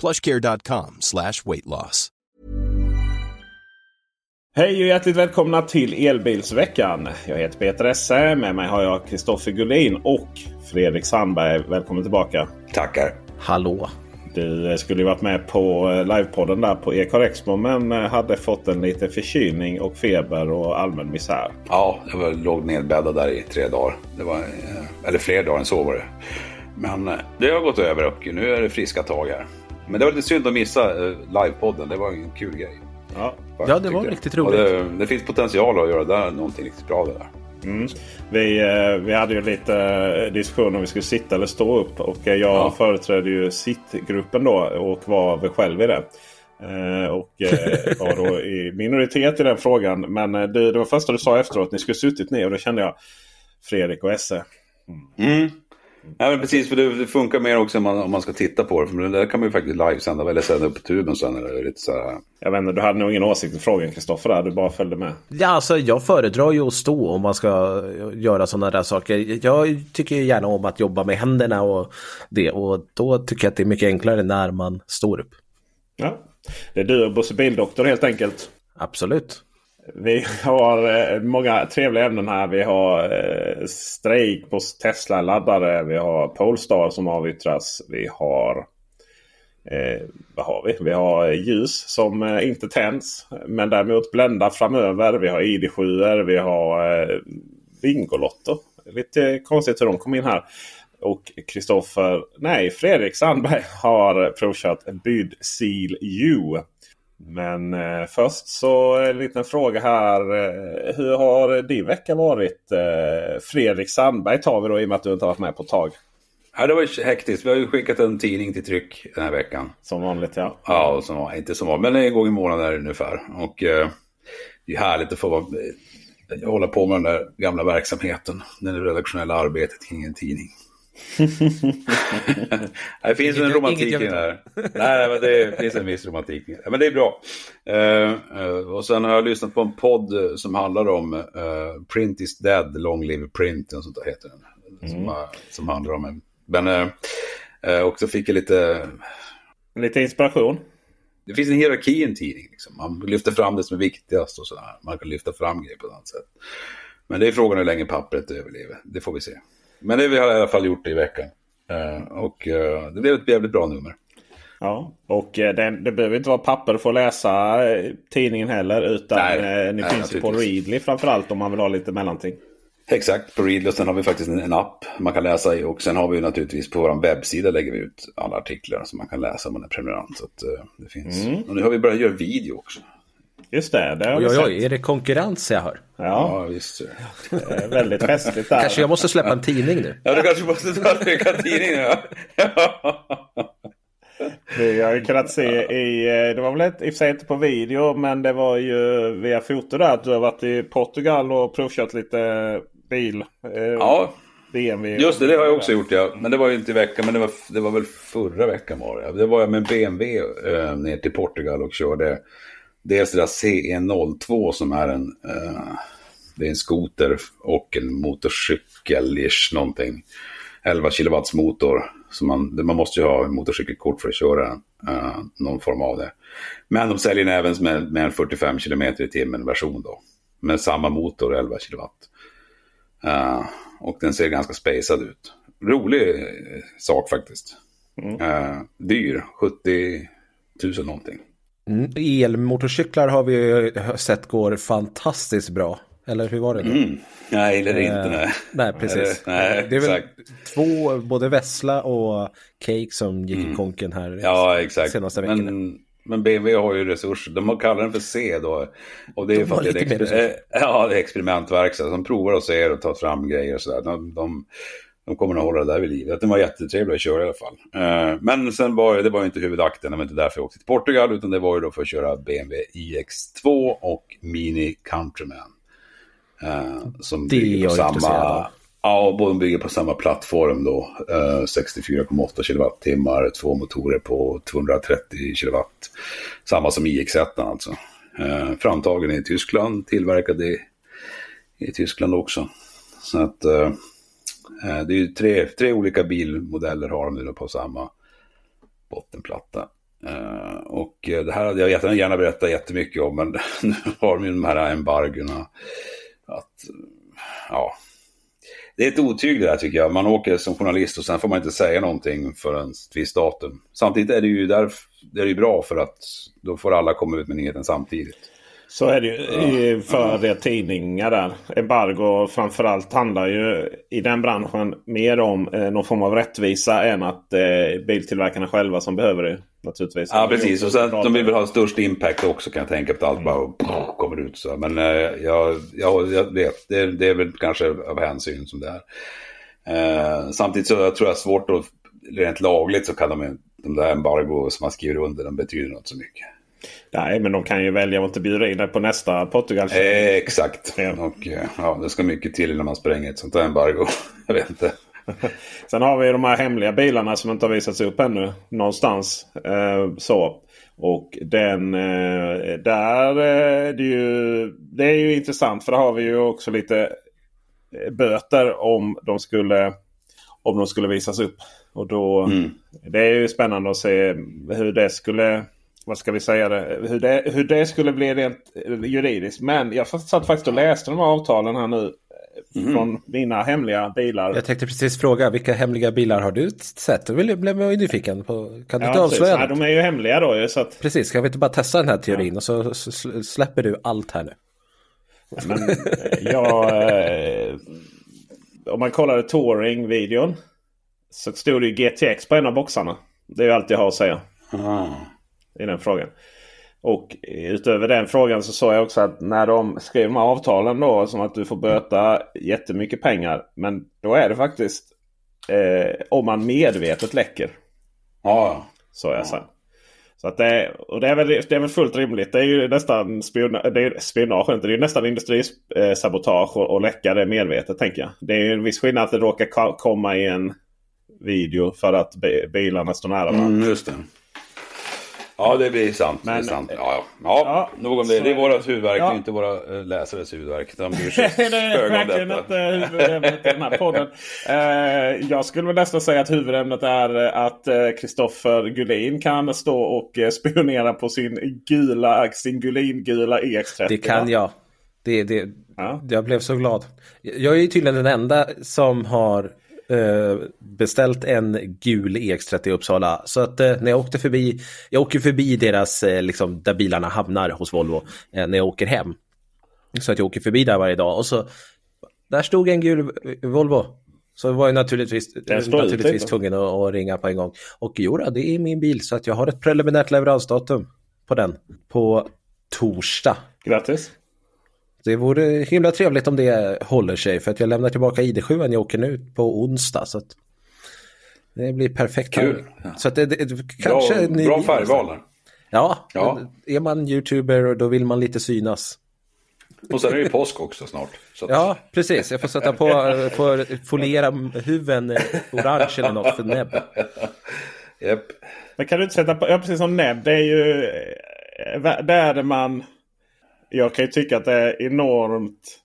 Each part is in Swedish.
plushcare.com slash weight loss. Hej och hjärtligt välkomna till Elbilsveckan. Jag heter Peter Esse. Med mig har jag Kristoffer Gullin och Fredrik Sandberg. Välkommen tillbaka. Tackar. Hallå. Du skulle ju varit med på livepodden där på Ekar Expo men hade fått en liten förkylning och feber och allmän misär. Ja, jag var, låg nedbäddad där i tre dagar. Det var, eller fler dagar än så var det. Men det har gått över och nu är det friska tag här. Men det var lite synd att missa livepodden. Det var en kul grej. Ja, ja det var riktigt roligt. Det, det, finns potential att göra där någonting riktigt bra det där. Mm. Vi, vi hade ju lite diskussion om vi skulle sitta eller stå upp. Och jag ja. företrädde ju sittgruppen då och var väl själv i det. Och var då i minoritet i den frågan. Men det, det var första du sa efteråt. Ni skulle suttit ner och då kände jag Fredrik och Esse. Mm. Mm. Ja, men precis, för det, funkar mer också om man, om man ska titta på det. För det där kan man ju faktiskt livesända eller sända upp på tuben sen. Eller lite så här. Jag vet inte, du hade nog ingen åsikt i frågan Kristoffer. Du bara följde med. Ja, alltså jag föredrar ju att stå om man ska göra sådana där saker. Jag tycker gärna om att jobba med händerna och det. Och då tycker jag att det är mycket enklare när man står upp. Ja, det är du och Bosse Bildoktor helt enkelt. Absolut. Vi har eh, många trevliga ämnen här. Vi har eh, strejk på Tesla-laddare. Vi har Polestar som avyttras. Vi har... Eh, vad har vi? Vi har eh, ljus som inte tänds. Men däremot blända framöver. Vi har ID7. Vi har eh, Bingolotter. Lite konstigt hur de kom in här. Och Kristoffer, nej Fredrik Sandberg har provkört Byd Seal U. Men eh, först så en liten fråga här. Eh, hur har din vecka varit? Eh, Fredrik Sandberg tar vi då i och med att du inte har varit med på ett tag. Ja, det var hektiskt. Vi har ju skickat en tidning till tryck den här veckan. Som vanligt ja. Ja, som, inte som vanligt, men en gång i månaden ungefär. Och eh, det är härligt att få vara, eh, hålla på med den där gamla verksamheten. Det redaktionella arbetet kring en tidning. det finns inget, en romantik i det här. Nej, men det finns en viss romantik. Men det är bra. Uh, uh, och sen har jag lyssnat på en podd som handlar om uh, Print is dead, long live print. Och sånt där heter den. Mm. Som, som handlar om en... Men också fick jag lite... Lite inspiration? Det finns en hierarki i en tidning. Liksom. Man lyfter fram det som är viktigast och sådär. Man kan lyfta fram grejer på ett annat sätt. Men det är frågan hur länge pappret överlever. Det får vi se. Men det vi har i alla fall gjort det i veckan. Uh, och uh, det blev ett jävligt bra nummer. Ja, och det, det behöver inte vara papper för att läsa tidningen heller. Utan nej, ni nej, finns ju på Readly framförallt om man vill ha lite mellanting. Exakt, på Readly. Och sen har vi faktiskt en, en, app man kan läsa i. Och sen har vi naturligtvis på vår webbsida lägger vi ut alla artiklar som man kan läsa om man är prenumerant. Så att, det finns. Mm. Och nu har vi börjat göra video också. Just det, det har oj, oj, oj, är det konkurrens jag hör? Ja, ja visst. Det är väldigt festligt där. Kanske jag måste släppa en tidning nu. Ja, du kanske måste släppa en tidning nu. Vi har ju kunnat se i, det var väl ett, i och för sig inte på video, men det var ju via foto där att du har varit i Portugal och provkört lite bil. Ja, BMW. Just det, det har jag också gjort ja. Men det var ju inte i veckan, men det var, det var väl förra veckan var det. Det var jag med BMW eh, ner till Portugal och körde dels det där CE02 som är en, eh, det är en skoter och en motorcykel någonting. 11 kilowatts motor. Så man, man måste ju ha en motorcykelkort för att köra uh, någon form av det. Men de säljer den även med, med en 45 km i timmen version då. Med samma motor, 11 kilowatt. Uh, och den ser ganska spacad ut. Rolig eh, sak faktiskt. Mm. Uh, dyr, 70 000 någonting. Elmotorcyklar har vi sett går fantastiskt bra. Eller hur var det? Mm. Nej, eller inte. Eh, nej, nej precis. Nej, det är väl två, både Vessla och Cake som gick mm. i konken här ja, exakt. senaste veckan. Men, men BMW har ju resurser. De kallar den för C då. Och det är de för att det är, exper- ja, det är experimentverkstad. De provar och ser och tar fram grejer och sådär. De, de, de kommer att hålla det där vid livet. Den var jättetrevlig att köra i alla fall. Uh, men sen var det var inte huvudakten, det var inte därför jag åkte till Portugal, utan det var ju då för att köra BMW iX2 och Mini Countryman. Uh, som det bygger på samma... Ja, båda bygger på samma plattform då. Uh, 64,8 kilowattimmar, två motorer på 230 kilowatt. Samma som iX1 alltså. Framtagen i Tyskland, tillverkad i, i Tyskland också. Så att Eh, det är ju tre, tre olika bilmodeller har de nu på samma bottenplatta. Eh, och eh, det här hade jag gärna berättat jättemycket om, men nu har de ju de här embargona. att, ja, det är ett otyg det där tycker jag. Man åker som journalist och sen får man inte säga någonting förrän ett visst datum. Samtidigt är det ju där, det är ju bra för att då får alla komma ut med nyheten samtidigt. Så är det ju för ja. tidningar där. Embargo framförallt handlar ju i den branschen mer om eh, någon form av rättvisa än att eh, biltillverkarna själva som behöver det. Naturligtvis. Ja precis och sen de vill väl ha störst impact också kan jag tänka på allt bara mm. kommer ut så. Men eh, jag, jag, jag vet, det, det, är väl kanske av hänsyn som det är. Eh, samtidigt så jag tror jag svårt att rent lagligt så kan de, de där embargo som man skriver under, de betyder något så mycket. Nej, men de kan ju välja att inte bjuda in dig på nästa Portugal. Eh, exakt. Ja. Och eh, ja, det ska mycket till när man spränger ett sånt här embargo. Jag vet inte. Sen har vi de här hemliga bilarna som inte har visats upp ännu någonstans. Eh, så. Och den eh, där eh, det är ju, det är ju intressant för där har vi ju också lite eh, böter om de skulle om de skulle visas upp. Och då, mm. Det är ju spännande att se hur det skulle vad ska vi säga det, hur, det, hur det skulle bli rent juridiskt. Men jag satt faktiskt och läste de här avtalen här nu. Mm. Från mina hemliga bilar. Jag tänkte precis fråga, vilka hemliga bilar har du sett? Då blev jag nyfiken. På, kan du ja, inte avslöja Nej, de är ju hemliga då. Så att... Precis, kan vi inte bara testa den här teorin ja. och så släpper du allt här nu? Men, jag, eh, om man kollar touring-videon så stod det ju GTX på en av boxarna. Det är ju allt jag har att säga. Ah i den frågan. Och utöver den frågan så såg jag också att när de skrev de här avtalen då som att du får böta jättemycket pengar. Men då är det faktiskt eh, om man medvetet läcker. Ja. Så jag sen. Så att det, och det, är väl, det är väl fullt rimligt. Det är ju nästan spionage, det är, spionage inte. Det är nästan industrisabotage och, och läcka det medvetet tänker jag. Det är ju en viss skillnad att det råkar komma i en video för att bilarna står nära varandra. Mm, just det. Ja, det blir sant. Men, det är sant. Ja, ja. ja, ja nog om det. Det är vårt huvudverk, ja. inte våra äh, läsares huvudverk. De bryr sig det är verkligen inte huvudämnet i den här podden. Uh, jag skulle väl nästan säga att huvudämnet är att Kristoffer Gullin kan stå och spionera på sin gula, sin Gullin-gula EX30. Det kan jag. Det, det, ja. Jag blev så glad. Jag är ju tydligen den enda som har Eh, beställt en gul EX30 i Uppsala. Så att eh, när jag åkte förbi, jag åker förbi deras, eh, liksom, där bilarna hamnar hos Volvo när jag åker hem. Så att jag åker förbi där varje dag och så, där stod en gul Volvo. Så var jag naturligtvis, naturligtvis tvungen att, att, ringa på en gång. Och jo, det är min bil så att jag har ett preliminärt leveransdatum på den. På torsdag. Grattis! Det vore himla trevligt om det håller sig för att jag lämnar tillbaka ID7 jag åker nu på onsdag. Så det blir perfekt. Kul. Så att det, det, kanske bra, bra färgval Ja, ja, är man youtuber och då vill man lite synas. Och sen är det påsk också snart. Att... Ja, precis. Jag får sätta på, får foliera huven orange eller något för näbb. Yep. Men kan du inte sätta på, ja precis som näbb, det är ju, där är man, jag kan ju tycka att det är enormt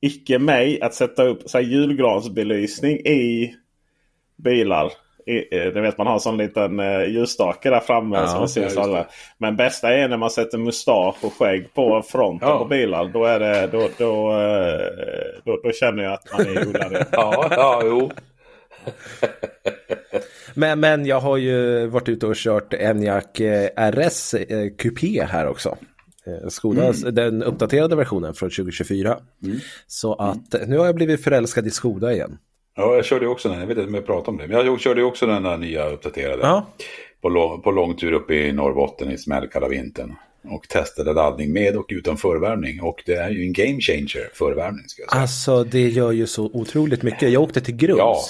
icke mig att sätta upp så här, julgransbelysning i bilar. Det vet man har en sån liten uh, ljusstake där framme. Ja, som syns alla. Men bästa är när man sätter mustasch och skägg på fronten ja. på bilar. Då, är det, då, då, uh, då, då, känner jag att man är odlad. ja, ja, jo. men, men jag har ju varit ute och kört Enyaq RS Coupé här också. Skoda, mm. den uppdaterade versionen från 2024. Mm. Så att nu har jag blivit förälskad i Skoda igen. Ja, jag körde också den. Jag vet inte om jag pratade om det. Men jag körde också den där nya uppdaterade. Ja. På, lång, på långtur uppe i Norrbotten i smällkalla vintern. Och testade laddning med och utan förvärmning. Och det är ju en game changer, förvärmning. Ska jag säga. Alltså det gör ju så otroligt mycket. Jag åkte till Grums. Ja.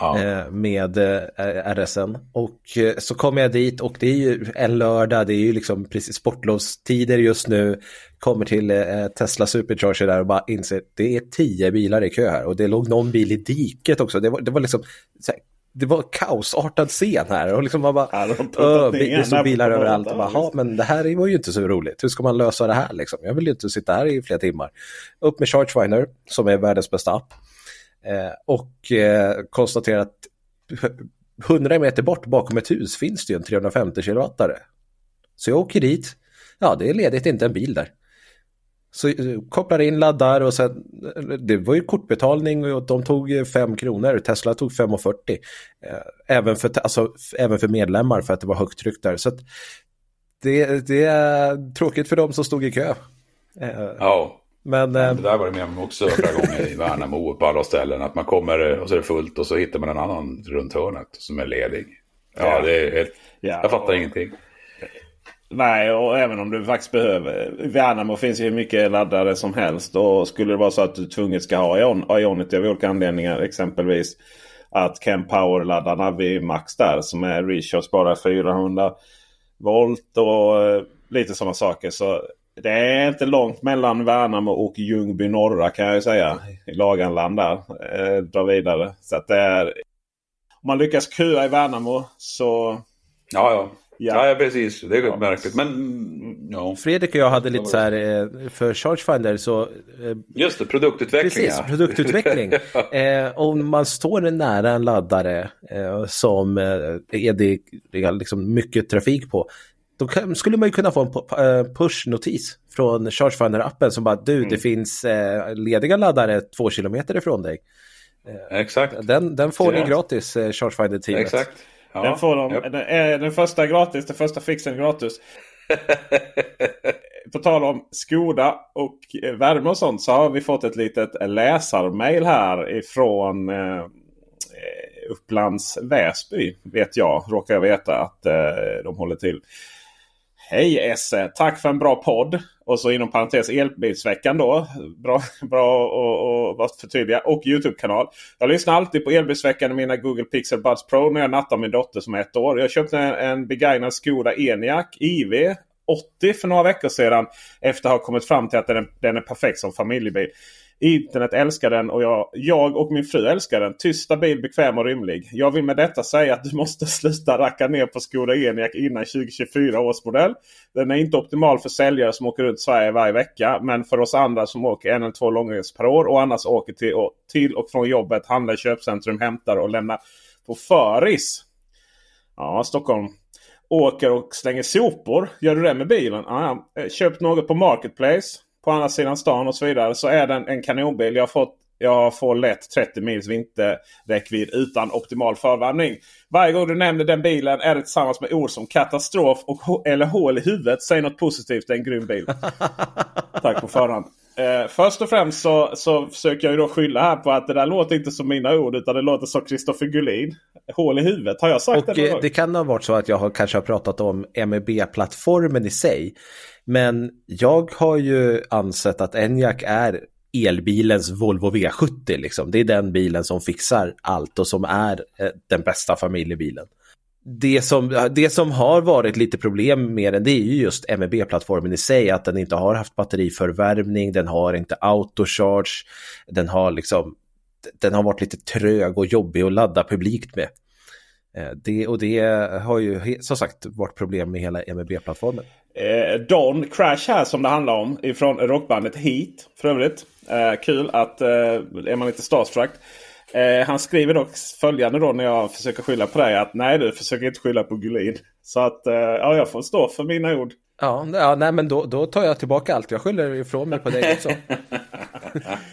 Ja. Eh, med eh, RSN. Och eh, så kom jag dit och det är ju en lördag, det är ju liksom precis sportlovstider just nu. Kommer till Tesla Supercharger där och bara inser det är tio bilar i kö här och det låg någon bil i diket också. Det var, det var liksom det var kaosartad scen här och liksom man bara, ja, de det stod bilar överallt. Och bara, men det här var ju inte så roligt. Hur ska man lösa det här liksom? Jag vill ju inte sitta här i flera timmar. Upp med Chargefinder som är världens bästa app. Eh, och eh, konstaterar att 100 meter bort bakom ett hus finns det ju en 350 kilowattare. Så jag åker dit, ja det är ledigt inte en bil där. Så eh, kopplar in, laddar och sen, det var ju kortbetalning och de tog 5 kronor, Tesla tog 5,40. Även för, alltså, även för medlemmar för att det var högt tryck där. Så det, det är tråkigt för dem som stod i kö. Ja. Men, det där var det med om också flera gånger i Värnamo på alla ställen. Att man kommer och så är det fullt och så hittar man en annan runt hörnet som är ledig. Ja, det är helt... Ja, jag fattar och... ingenting. Nej, och även om du faktiskt behöver. I Värnamo finns ju hur mycket laddare som helst. Och skulle det vara så att du tvunget ska ha Ionity av olika anledningar. Exempelvis att Chem Power-laddarna vid Max där som är Recharge bara 400 volt och eh, lite sådana saker. Så det är inte långt mellan Värnamo och Ljungby norra kan jag ju säga. I Laganland där. Eh, dra vidare. Så att det är... Om man lyckas köa i Värnamo så... Ja, ja. Ja. ja, precis. Det är ja. märkligt. Men ja. Fredrik och jag hade lite så här eh, för Chargefinder så... Eh, Just det, produktutveckling. Precis, produktutveckling. eh, om man står nära en laddare eh, som eh, är det liksom mycket trafik på då kan, skulle man ju kunna få en eh, push-notis från Chargefinder-appen som bara du, mm. det finns eh, lediga laddare två kilometer ifrån dig. Eh, Exakt. Den, den får ni gratis, eh, Chargefinder-teamet. Exakt. Ja. Den får de. Yep. Den, är den första gratis, den första fixen gratis. På tal om Skoda och värme och sånt så har vi fått ett litet läsarmail här ifrån eh, Upplands Väsby. Vet jag, råkar jag veta att eh, de håller till. Hej Esse! Tack för en bra podd. Och så inom parentes Elbilsveckan då. Bra, bra att förtydliga. Och Youtube-kanal. Jag lyssnar alltid på Elbilsveckan i mina Google Pixel Buds Pro när jag nattar min dotter som är ett år. Jag köpte en, en begagnad Skoda Eniac IV 80 för några veckor sedan. Efter att ha kommit fram till att den är, den är perfekt som familjebil. Internet älskar den och jag, jag och min fru älskar den. Tyst, stabil, bekväm och rymlig. Jag vill med detta säga att du måste sluta racka ner på Skoda Enyaq innan 2024 års modell. Den är inte optimal för säljare som åker runt Sverige varje vecka. Men för oss andra som åker en eller två långresor per år och annars åker till och, till och från jobbet, handlar i köpcentrum, hämtar och lämnar på föris. Ja, Stockholm åker och slänger sopor. Gör du det med bilen? Ah, köpt något på Marketplace på andra sidan stan och så vidare. Så är den en kanonbil. Jag har fått jag får lätt 30 mils vinterräckvidd utan optimal förvärmning. Varje gång du nämner den bilen är det tillsammans med ord som katastrof och, eller hål i huvudet. Säg något positivt, det är en grym bil. Tack på förhand. Eh, först och främst så, så försöker jag då skylla här på att det där låter inte som mina ord utan det låter som Kristoffer Gullin. Hål i huvudet, har jag sagt och, det? Eh, det kan ha varit så att jag har, kanske har pratat om MEB-plattformen i sig. Men jag har ju ansett att Enyaq är elbilens Volvo V70. Liksom. Det är den bilen som fixar allt och som är eh, den bästa familjebilen. det som, det som har varit lite problem med den det är ju just MEB-plattformen i sig, att den inte har haft batteriförvärmning, den har inte autocharge, den har liksom den har varit lite trög och jobbig att ladda publikt med. Eh, det, och det har ju som sagt varit problem med hela MEB-plattformen. Eh, Don Crash här som det handlar om ifrån rockbandet Heat för övrigt. Eh, kul att eh, är man lite starstruck. Eh, han skriver dock följande då när jag försöker skylla på dig. Att nej du försöker inte skylla på Gullin. Så att eh, ja, jag får stå för mina ord. Ja, ja nej, men då, då tar jag tillbaka allt. Jag skyller ifrån mig på dig också.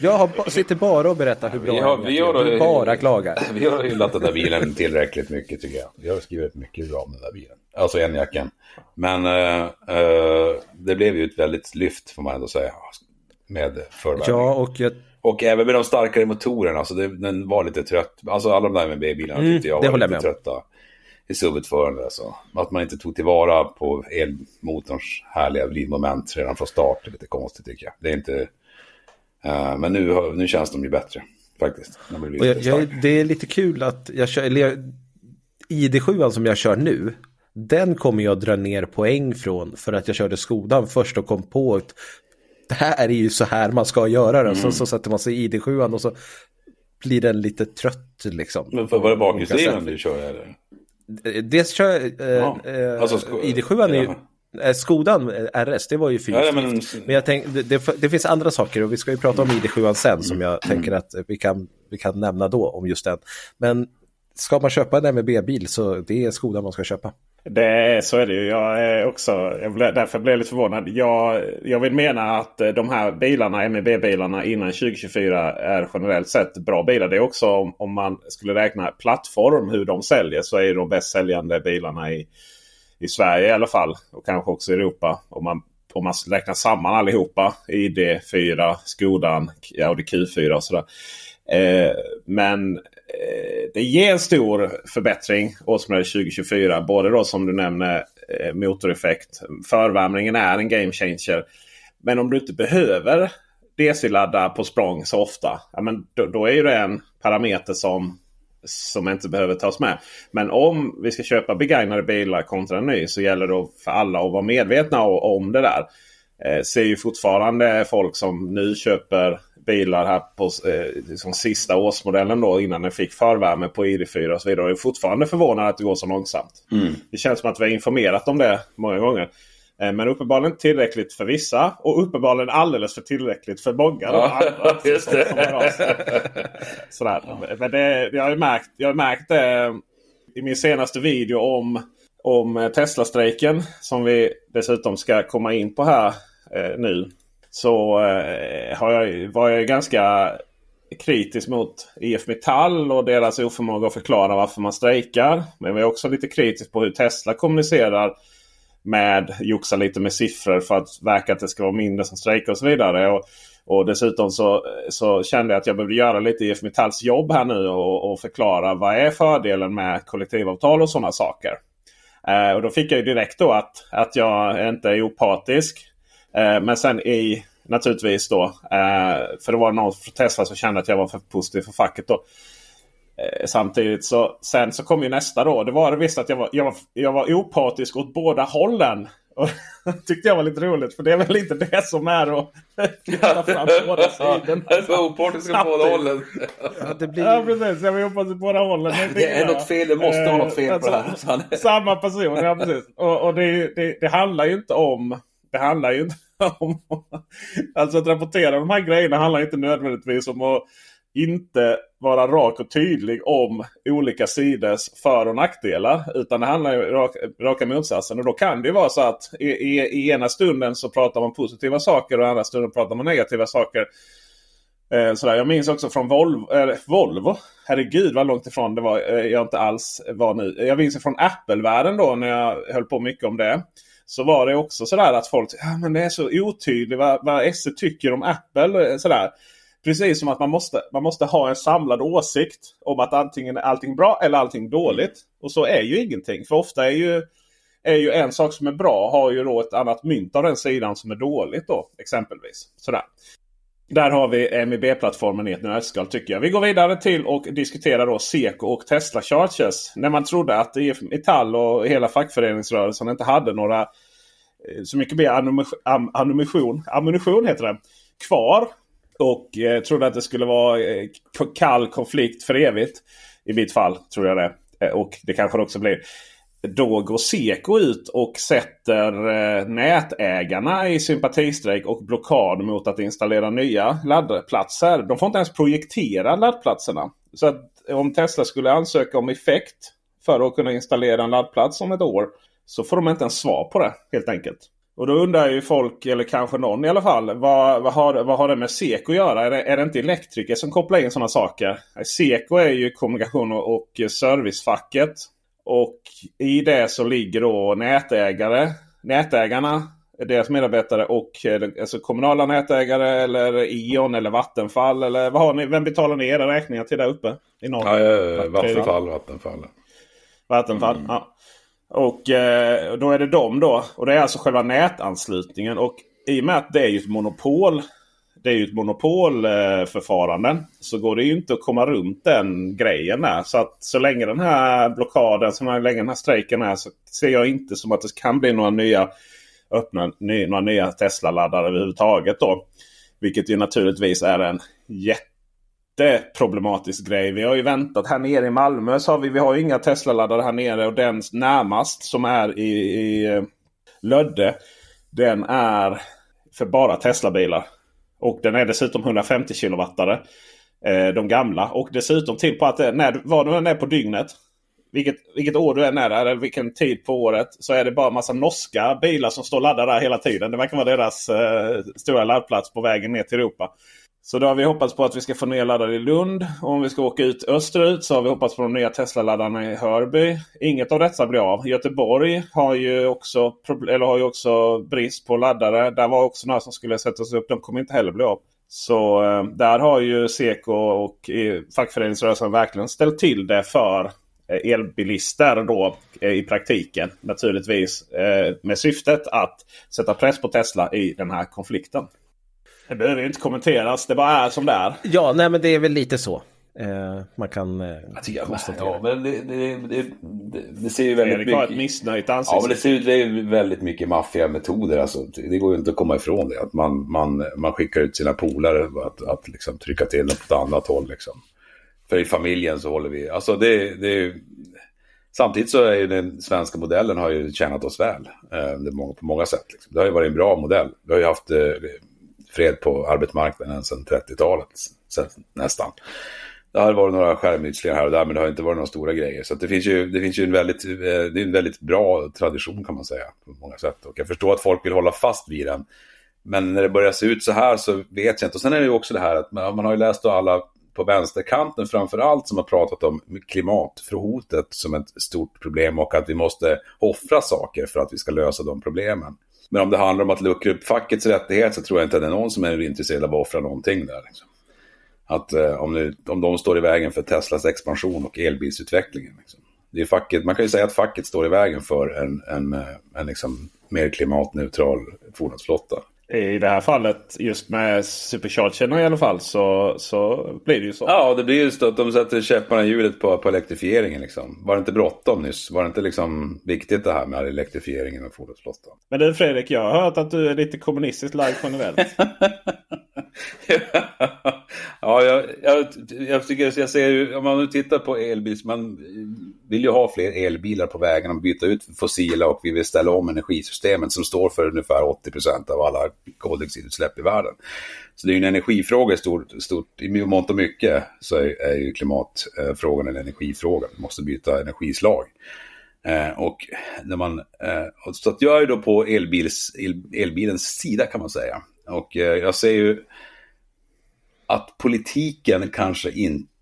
jag har, sitter bara och berättar hur bra vi har, vi har, du bara klagar. Vi har hyllat den där bilen tillräckligt mycket tycker jag. Vi har skrivit mycket bra om den där bilen. Alltså en jacken. Men uh, uh, det blev ju ett väldigt lyft får man ändå säga. Med förvärvning. Ja, och jag och även med de starkare motorerna, alltså det, den var lite trött. Alltså alla de där med B-bilarna mm, tyckte jag var lite trötta i SUV-förande. Alltså. Att man inte tog tillvara på elmotorns härliga vridmoment redan från start det är lite konstigt tycker jag. Det är inte... Uh, men nu, nu känns de ju bättre faktiskt. De jag, jag, det är lite kul att jag kör, eller jag, ID7 som jag kör nu, den kommer jag dra ner poäng från för att jag körde Skodan först och kom på att det här är ju så här man ska göra det. Mm. Så, så sätter man sig i ID7 och så blir den lite trött liksom. Men för var det bakhjulsdriven du kör eller? Dels kör eh, ja. eh, alltså, ID7 är ju eh, Skodan eh, RS, det var ju fysiskt. Ja, men... men jag tänkte, det, det, finns andra saker och vi ska ju prata om ID7 sen som jag mm. tänker att vi kan, vi kan nämna då om just den. Men ska man köpa en MEB-bil så det är Skoda man ska köpa. Det, så är det ju. Jag är också, jag ble, därför blev jag lite förvånad. Jag, jag vill mena att eh, de här bilarna, MEB-bilarna innan 2024 är generellt sett bra bilar. Det är också om, om man skulle räkna plattform hur de säljer så är de bäst säljande bilarna i, i Sverige i alla fall. Och kanske också i Europa. Om man, om man räknar samman allihopa. ID4, Skodan, Audi Q4 och sådär. Eh, men Eh, det ger en stor förbättring årsmodell 2024. Både då som du nämner eh, motoreffekt. Förvärmningen är en game changer. Men om du inte behöver DC-ladda på språng så ofta. Ja, men då, då, är ju det en parameter som, som inte behöver tas med. Men om vi ska köpa begagnade bilar kontra ny så gäller det för alla att vara medvetna om det där. Eh, ser ju fortfarande folk som nu köper bilar här på eh, liksom sista årsmodellen då innan den fick förvärme på ID4 och så vidare. Och är fortfarande förvånad att det går så långsamt. Mm. Det känns som att vi har informerat om det många gånger. Eh, men uppenbarligen tillräckligt för vissa och uppenbarligen alldeles för tillräckligt för många. Ja, just det. Sådär. Men det, jag, har märkt, jag har märkt det i min senaste video om, om Tesla-strejken. Som vi dessutom ska komma in på här eh, nu så eh, har jag, var jag ganska kritisk mot IF Metall och deras oförmåga att förklara varför man strejkar. Men jag är också lite kritisk på hur Tesla kommunicerar med joxa lite med siffror för att verka att det ska vara mindre som strejkar och så vidare. Och, och dessutom så, så kände jag att jag behövde göra lite IF Metalls jobb här nu och, och förklara vad är fördelen med kollektivavtal och sådana saker. Eh, och då fick jag ju direkt då att, att jag inte är opartisk. Eh, men sen i naturligtvis då. Eh, för det var någon från Tesla som kände att jag var för positiv för facket. då. Eh, samtidigt så sen så kom ju nästa då. Det var det visst att jag var, jag var, jag var opartisk åt båda hållen. Och tyckte jag var lite roligt för det är väl inte det som är att lyfta fram båda sidorna. Jag var opartisk åt båda hållen. Ja, det blir... ja precis, jag var opartisk åt båda hållen. Det är något fel, det måste vara något fel på det här. Alltså, samma person, ja precis. Och, och det, det, det handlar ju inte om det handlar ju inte om... alltså att rapportera de här grejerna handlar inte nödvändigtvis om att inte vara rak och tydlig om olika sidors för och nackdelar. Utan det handlar ju raka, raka motsatsen. Och då kan det ju vara så att i, i, i, ena stunden så pratar man positiva saker och i andra stunden pratar man negativa saker. Eh, sådär. Jag minns också från Volvo. Eh, Volvo. Herregud vad långt ifrån det var eh, jag inte alls var nu. Jag minns från Apple-världen då när jag höll på mycket om det så var det också sådär att folk ja, men det är så otydligt vad, vad SE tycker om Apple. Eh, sådär. Precis som att man måste, man måste ha en samlad åsikt om att antingen är allting bra eller allting dåligt. Och så är ju ingenting. För ofta är ju, är ju en sak som är bra har ju då ett annat mynt av den sidan som är dåligt då exempelvis. Sådär. Där har vi MIB-plattformen i ett nötskal tycker jag. Vi går vidare till och diskuterar då Seko och Tesla Chargers. När man trodde att IF Metall och hela fackföreningsrörelsen inte hade några eh, så mycket mer ammunition, ammunition heter det, kvar. Och eh, trodde att det skulle vara eh, kall konflikt för evigt. I mitt fall tror jag det. Eh, och det kanske det också blir. Då går Seko ut och sätter eh, nätägarna i sympatistrejk och blockad mot att installera nya laddplatser. De får inte ens projektera laddplatserna. Så att om Tesla skulle ansöka om effekt för att kunna installera en laddplats om ett år. Så får de inte ens svar på det helt enkelt. Och då undrar ju folk, eller kanske någon i alla fall, vad, vad, har, vad har det med Seko att göra? Är det, är det inte elektriker som kopplar in sådana saker? Seko är ju kommunikation och servicefacket. Och i det så ligger då nätägare, nätägarna, deras medarbetare och alltså kommunala nätägare eller E.ON eller Vattenfall. Eller vad har ni, vem betalar ni era räkningar till där uppe? I norr? Ja, Vattenfall, Vattenfall. Vattenfall, mm. ja. Och eh, då är det dem då. Och det är alltså själva nätanslutningen. Och i och med att det är ju ett monopol. Det är ju ett monopolförfarande. Eh, så går det ju inte att komma runt den grejen. Där. Så att så länge den här blockaden, så länge den här strejken är så ser jag inte som att det kan bli några nya öppna ny, några nya Tesla-laddare överhuvudtaget. Då. Vilket ju naturligtvis är en jätte jätteproblematisk grej. Vi har ju väntat här nere i Malmö. Så har vi, vi har ju inga Tesla-laddare här nere. Och den närmast som är i, i eh, Lödde. Den är för bara Tesla-bilar. Och den är dessutom 150 kilowattare. Eh, de gamla. Och dessutom till på att eh, när, vad du än är på dygnet. Vilket, vilket år du än är där, eller vilken tid på året. Så är det bara massa norska bilar som står laddade där hela tiden. Det verkar vara deras eh, stora laddplats på vägen ner till Europa. Så då har vi hoppats på att vi ska få nya laddare i Lund. Och om vi ska åka ut österut så har vi hoppats på de nya Tesla-laddarna i Hörby. Inget av detta blir av. Göteborg har ju också, eller har ju också brist på laddare. Där var också några som skulle sättas upp. De kommer inte heller bli av. Så eh, där har ju Seko och fackföreningsrörelsen verkligen ställt till det för eh, elbilister då eh, i praktiken. Naturligtvis eh, med syftet att sätta press på Tesla i den här konflikten. Det behöver ju inte kommenteras, det bara är som det är. Ja, nej men det är väl lite så. Eh, man kan eh, jag konstatera. Ja, men det, det, det, det, ser ju väldigt Erik mycket... har ett missnöjt ansikte. Ja, men det ser ut det är väldigt mycket maffiametoder. Alltså, det går ju inte att komma ifrån det. Att man, man, man skickar ut sina polare att, att liksom trycka till dem på ett annat håll. Liksom. För i familjen så håller vi... Alltså det, det är Samtidigt så är ju den svenska modellen har ju tjänat oss väl. Eh, på många sätt. Liksom. Det har ju varit en bra modell. Vi har ju haft eh, fred på arbetsmarknaden sedan 30-talet nästan. Det har varit några skärmytslingar här och där men det har inte varit några stora grejer. Så det finns ju, det finns ju en, väldigt, eh, det är en väldigt bra tradition kan man säga på många sätt. Och jag förstår att folk vill hålla fast vid den. Men när det börjar se ut så här så vet jag inte. Och sen är det ju också det här att man, man har ju läst alla på vänsterkanten framför allt som har pratat om klimathotet som ett stort problem och att vi måste offra saker för att vi ska lösa de problemen. Men om det handlar om att luckra upp fackets rättighet så tror jag inte att det är någon som är intresserad av att offra någonting där. Liksom. Att eh, om, nu, om de står i vägen för Teslas expansion och elbilsutvecklingen. Liksom. Det är facket, man kan ju säga att facket står i vägen för en, en, en, en liksom mer klimatneutral fordonsflotta i det här fallet just med superchargerna i alla fall så, så blir det ju så. Ja, det blir just att de sätter käpparna i hjulet på, på elektrifieringen. Liksom. Var det inte bråttom nyss? Var det inte liksom viktigt det här med elektrifieringen av fordonsflottan? Men du Fredrik, jag har hört att du är lite kommunistiskt lagd generellt. ja, jag, jag, jag tycker jag ser ju, om man nu tittar på elbils, man vill ju ha fler elbilar på vägen och byta ut fossila och vi vill ställa om energisystemet som står för ungefär 80% av alla koldioxidutsläpp i världen. Så det är ju en energifråga i stort, stort i mångt och mycket så är, är ju klimatfrågan en energifråga. Vi måste byta energislag. Eh, och när man, eh, så att jag är då på elbils, el, elbilens sida kan man säga. Och eh, jag ser ju att politiken kanske inte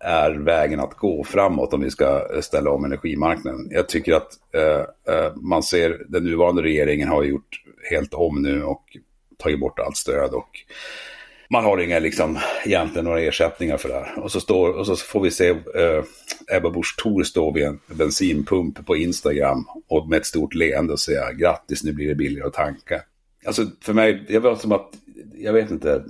är vägen att gå framåt om vi ska ställa om energimarknaden. Jag tycker att eh, eh, man ser den nuvarande regeringen har gjort helt om nu och tagit bort allt stöd och man har inga, liksom, egentligen några ersättningar för det här. Och så, står, och så får vi se eh, Ebba Busch Thor stå vid en bensinpump på Instagram och med ett stort leende och säga grattis, nu blir det billigare att tanka. alltså för mig, det var som att, jag vet inte,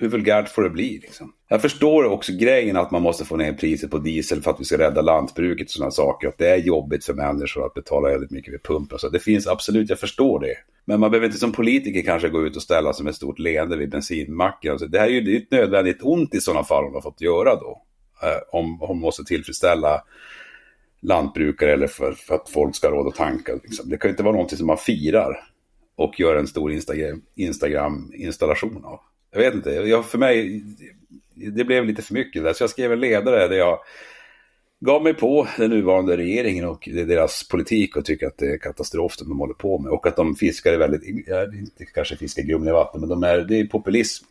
hur vulgärt får det bli liksom? Jag förstår också grejen att man måste få ner priset på diesel för att vi ska rädda lantbruket och sådana saker. Att det är jobbigt för människor att betala väldigt mycket vid pumpen. Så det finns absolut, jag förstår det. Men man behöver inte som politiker kanske gå ut och ställa sig med ett stort leende vid bensinmacken. Alltså det här är ju ett nödvändigt ont i sådana fall hon har fått göra då. Eh, om hon måste tillfredsställa lantbrukare eller för, för, att folk ska ha råd att tanka. Liksom. Det kan ju inte vara någonting som man firar och gör en stor Instagram-installation av. Jag vet inte, jag, för mig, det blev lite för mycket där. Så jag skrev en ledare där jag gav mig på den nuvarande regeringen och deras politik och tycker att det är katastrof som de håller på med. Och att de fiskar är väldigt, ja, inte kanske fiskar grumliga vatten, men de är, det är populism.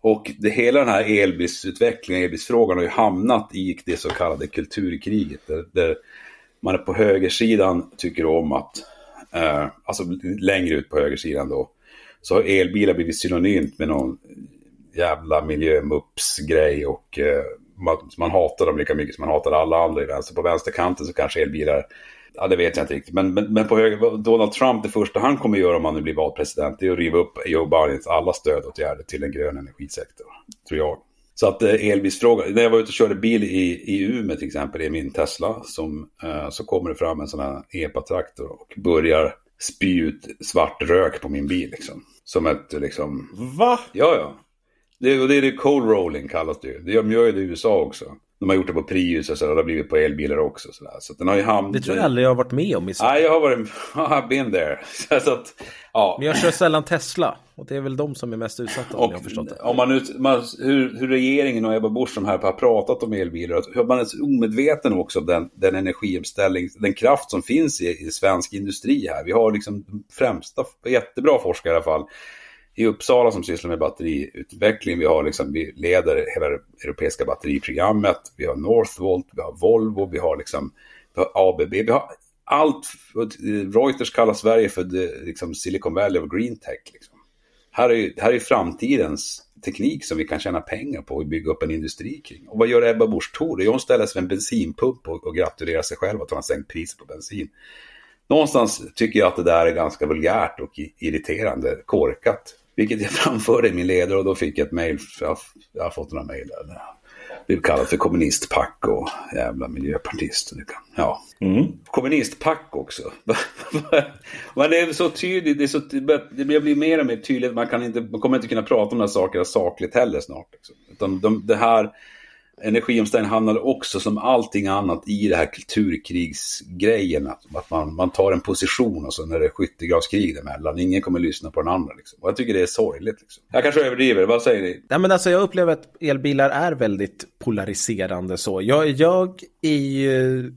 Och det, hela den här elbilsutvecklingen, elbilsfrågan har ju hamnat i det så kallade kulturkriget. Där, där man är på högersidan tycker om att, eh, alltså längre ut på högersidan då, så har elbilar blivit synonymt med någon jävla miljömups-grej och eh, man, man hatar dem lika mycket som man hatar alla andra i vänster. På vänsterkanten så kanske elbilar, ja det vet jag inte riktigt. Men, men, men på höger, Donald Trump, det första han kommer göra om han nu blir vald president, det är att riva upp Joe Bidens alla stödåtgärder till en grön energisektor, tror jag. Så att eh, elbilsfrågan, när jag var ute och körde bil i, i Umeå till exempel, i min Tesla, som, eh, så kommer det fram en sån här EPA-traktor och börjar spy ut svart rök på min bil. Liksom. Som ett liksom... Va? Ja, ja. Det, och det är det cold rolling kallas det ju. De gör ju det i USA också. De har gjort det på Prius och så, och det har blivit på elbilar också. Så, där. så den har ju hamnat... Det tror jag aldrig jag har varit med om i Sverige. Nej, jag har varit... I've been there. så att, ja. Men jag kör sällan Tesla. Och det är väl de som är mest utsatta om jag har förstått det. Om man, ut, man hur, hur, regeringen och Ebba Busch som här har pratat om elbilar. Hur man är omedveten också om den, den energiomställning, den kraft som finns i, i svensk industri här. Vi har liksom främsta, jättebra forskare i alla fall i Uppsala som sysslar med batteriutveckling. Vi, har liksom, vi leder hela det europeiska batteriprogrammet. Vi har Northvolt, vi har Volvo, vi har, liksom, vi har ABB. Vi har allt. Reuters kallar Sverige för the, liksom Silicon Valley of Green Tech. Liksom. Här, är, här är framtidens teknik som vi kan tjäna pengar på och bygga upp en industri kring. Och vad gör Ebba Busch Thor? Hon ställer sig vid en bensinpump och, och gratulerar sig själv att hon har sänkt priset på bensin. Någonstans tycker jag att det där är ganska vulgärt och irriterande, korkat. Vilket jag framförde i min ledare och då fick jag ett mejl. Jag, jag har fått några mejl där. Blev kallad för kommunistpack och jävla miljöpartist. Ja. Mm. Kommunistpack också. Men det är så tydligt, det, är så, det blir mer och mer tydligt. Man, kan inte, man kommer inte kunna prata om de här sakerna sakligt heller snart. Liksom. Utan de, det här energiomställningen handlar också som allting annat i det här kulturkrigsgrejen. Att man, man tar en position och så när det är skyttegravskrig emellan. Ingen kommer lyssna på den andra. Liksom. Och jag tycker det är sorgligt. Liksom. Jag kanske överdriver, vad säger ni? Nej, men alltså, jag upplever att elbilar är väldigt polariserande så. Jag, jag är ju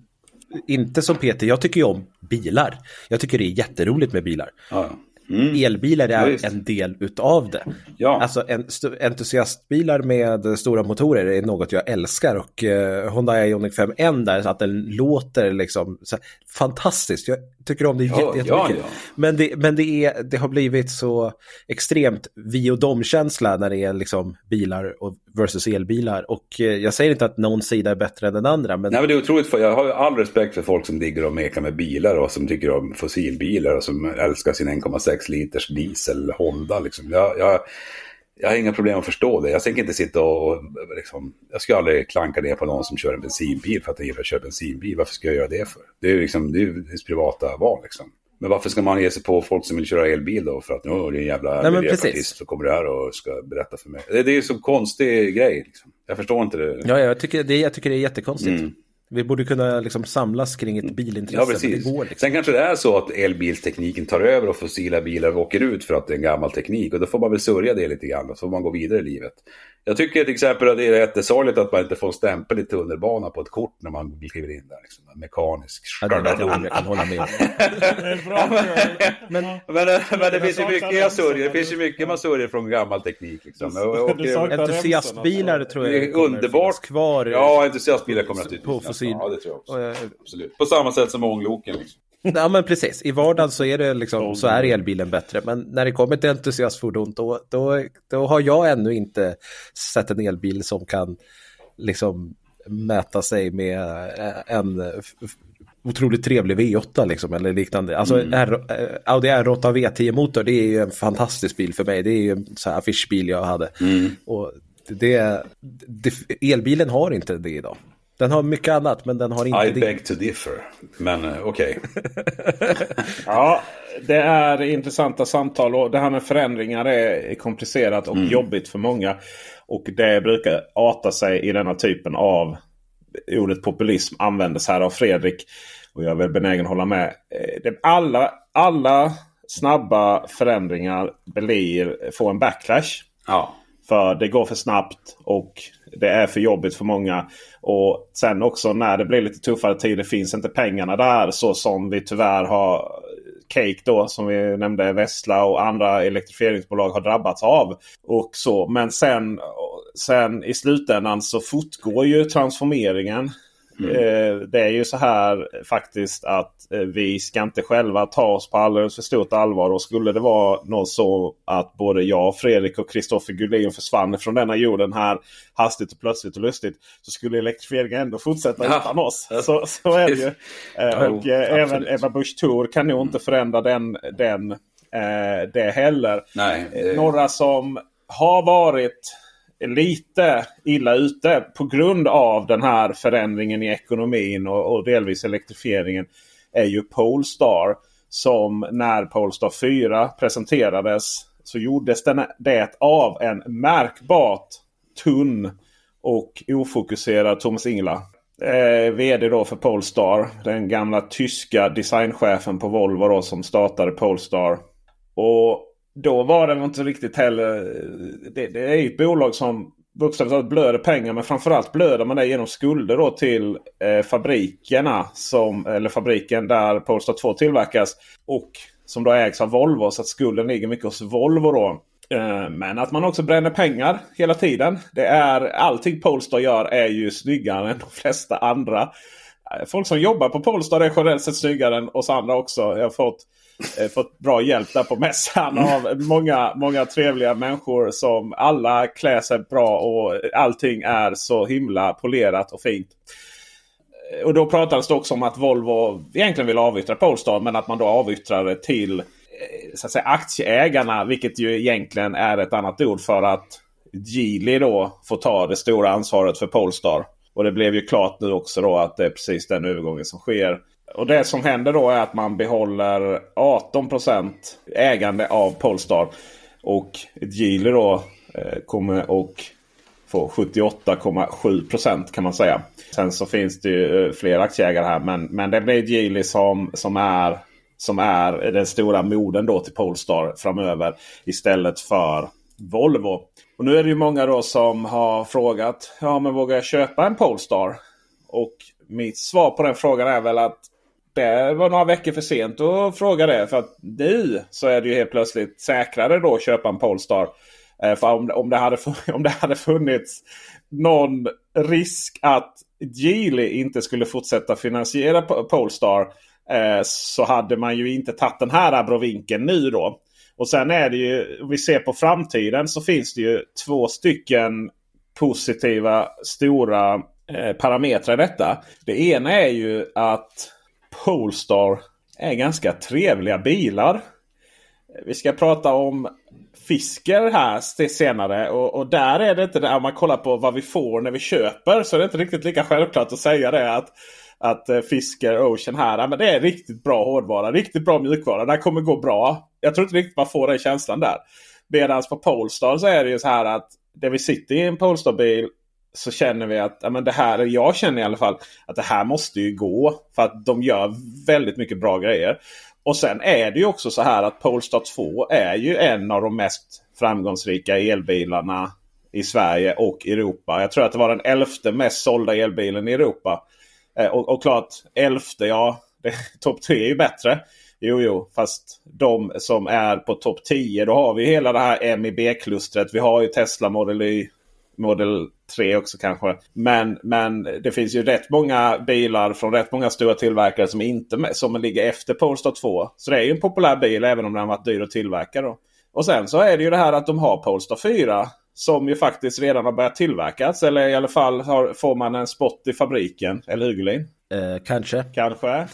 inte som Peter, jag tycker ju om bilar. Jag tycker det är jätteroligt med bilar. Ja. Mm. Elbilar är ja, en del utav det. Ja. Alltså en, entusiastbilar med stora motorer är något jag älskar och uh, Honda Ioniq 5N där, så att den låter liksom så, fantastiskt. Jag tycker om det ja, jättemycket. Ja. Men, det, men det, är, det har blivit så extremt vi och dom-känsla när det är liksom bilar och versus elbilar. Och uh, jag säger inte att någon sida är bättre än den andra. Men... Nej, men det är otroligt, för jag har all respekt för folk som digger och mekar med bilar och som tycker om fossilbilar och som älskar sin 1,6 liters diesel Honda. Liksom. Jag, jag, jag har inga problem att förstå det. Jag tänker inte sitta och... Liksom, jag skulle aldrig klanka ner på någon som kör en bensinbil för att jag gillar att köra bensinbil. Varför ska jag göra det för? Det är ju liksom, det är ens privata val liksom. Men varför ska man ge sig på folk som vill köra elbil då? För att nu är det en jävla miljöpartist som kommer här och ska berätta för mig. Det, det är ju så konstig grej. Liksom. Jag förstår inte det. Ja, jag tycker det, jag tycker det är jättekonstigt. Mm. Vi borde kunna liksom samlas kring ett bilintresse. Ja, precis. Det går liksom. Sen kanske det är så att elbilstekniken tar över och fossila bilar åker ut för att det är en gammal teknik. Och då får man väl sörja det lite grann. Så får man gå vidare i livet. Jag tycker till exempel att det är jättesorgligt att man inte får en stämpel i tunnelbana på ett kort när man kliver in där. Liksom. Mekanisk. Ja, det är jag kan hålla med om. men, men, men, det finns ju mycket jag sörjer. Det finns ju mycket man sörjer från gammal teknik. Liksom. Entusiastbilar tror jag kommer underbart. kvar. Ja, entusiastbilar kommer naturligtvis. På fossil. Ja, det tror jag också. Absolut. På samma sätt som ångloken. Liksom. Ja men precis, i vardagen så är, det liksom, så är elbilen bättre. Men när det kommer till entusiastfordon då, då, då har jag ännu inte sett en elbil som kan liksom mäta sig med en otroligt trevlig V8 liksom eller liknande. Alltså mm. R, eh, Audi R8 V10 motor det är ju en fantastisk bil för mig. Det är ju en sån här affischbil jag hade. Mm. Och det, det, elbilen har inte det idag. Den har mycket annat men den har inte I det. I beg to differ. Men uh, okej. Okay. ja, det är intressanta samtal och det här med förändringar är komplicerat och mm. jobbigt för många. Och det brukar arta sig i denna typen av ordet populism användes här av Fredrik. Och jag är väl benägen att hålla med. Eh, alla, alla snabba förändringar blir, får en backlash. Ja. För det går för snabbt och det är för jobbigt för många. Och sen också när det blir lite tuffare tider finns inte pengarna där så som vi tyvärr har Cake då som vi nämnde Vessla och andra elektrifieringsbolag har drabbats av. Och så. Men sen, sen i slutändan så fortgår ju transformeringen. Mm. Eh, det är ju så här faktiskt att eh, vi ska inte själva ta oss på alldeles för stort allvar. Och skulle det vara något så att både jag, Fredrik och Kristoffer Gullin försvann från denna jorden här hastigt och plötsligt och lustigt. Så skulle elektrifieringen ändå fortsätta ja. utan oss. Så, så är det ju. Eh, och jo, även Ebba Busch Thor kan nog inte förändra den, den, det heller. Nej, Några som har varit lite illa ute på grund av den här förändringen i ekonomin och, och delvis elektrifieringen är ju Polestar. Som när Polestar 4 presenterades så gjordes den, det av en märkbart tunn och ofokuserad Thomas Ingela. Eh, VD då för Polestar. Den gamla tyska designchefen på Volvo då, som startade Polestar. Och då var det inte riktigt heller... Det, det är ett bolag som bokstavligt talat blöder pengar. Men framförallt blöder man det genom skulder då till eh, fabrikerna. Som, eller fabriken där Polestar 2 tillverkas. Och som då ägs av Volvo. Så att skulden ligger mycket hos Volvo då. Eh, men att man också bränner pengar hela tiden. Det är Allting Polestar gör är ju snyggare än de flesta andra. Eh, folk som jobbar på Polestar är generellt sett snyggare än oss andra också. Jag har fått fått bra hjälp där på mässan av många, många trevliga människor som alla klär sig bra och allting är så himla polerat och fint. Och då pratades det också om att Volvo egentligen vill avyttra Polestar men att man då avyttrar det till eh, så att säga, aktieägarna. Vilket ju egentligen är ett annat ord för att Geely då får ta det stora ansvaret för Polestar. Och det blev ju klart nu också då att det är precis den övergången som sker. Och det som händer då är att man behåller 18% ägande av Polestar. Och Geely då eh, kommer och få 78,7% kan man säga. Sen så finns det ju eh, fler aktieägare här. Men, men det blir Geely som, som, är, som är den stora moden då till Polestar framöver. Istället för Volvo. Och nu är det ju många då som har frågat. Ja men vågar jag köpa en Polestar? Och mitt svar på den frågan är väl att det var några veckor för sent att fråga det. För att nu så är det ju helt plötsligt säkrare då att köpa en Polestar. Eh, för om, om, det hade, om det hade funnits någon risk att Geely inte skulle fortsätta finansiera Polestar. Eh, så hade man ju inte tagit den här abrovinken nu då. Och sen är det ju, om vi ser på framtiden så finns det ju två stycken positiva stora eh, parametrar i detta. Det ena är ju att Polestar är ganska trevliga bilar. Vi ska prata om Fisker här senare. Och, och, där är det inte det. Om man kollar på vad vi får när vi köper så är det inte riktigt lika självklart att säga det. Att, att eh, Fisker Ocean här, men det är riktigt bra hårdvara. Riktigt bra mjukvara. Det här kommer gå bra. Jag tror inte riktigt man får den känslan där. Medan på Polestar så är det ju så här att det vi sitter i en Polestar-bil så känner vi att, ja, men det här, jag känner i alla fall att det här måste ju gå. För att de gör väldigt mycket bra grejer. Och sen är det ju också så här att Polestar 2 är ju en av de mest framgångsrika elbilarna i Sverige och Europa. Jag tror att det var den elfte mest sålda elbilen i Europa. Eh, och, och klart, elfte, ja, topp tre är ju bättre. Jo, jo, fast de som är på topp 10, då har vi hela det här MIB-klustret. Vi har ju Tesla Model Y, Model 3 också kanske. Men, men det finns ju rätt många bilar från rätt många stora tillverkare som inte som ligger efter Polestar 2. Så det är ju en populär bil även om den har varit dyr att tillverka. Då. Och sen så är det ju det här att de har Polestar 4. Som ju faktiskt redan har börjat tillverkas. Eller i alla fall har, får man en spot i fabriken. Eller hur Gullin? Eh, kanske. Kanske.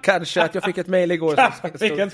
kanske att jag fick ett mejl igår.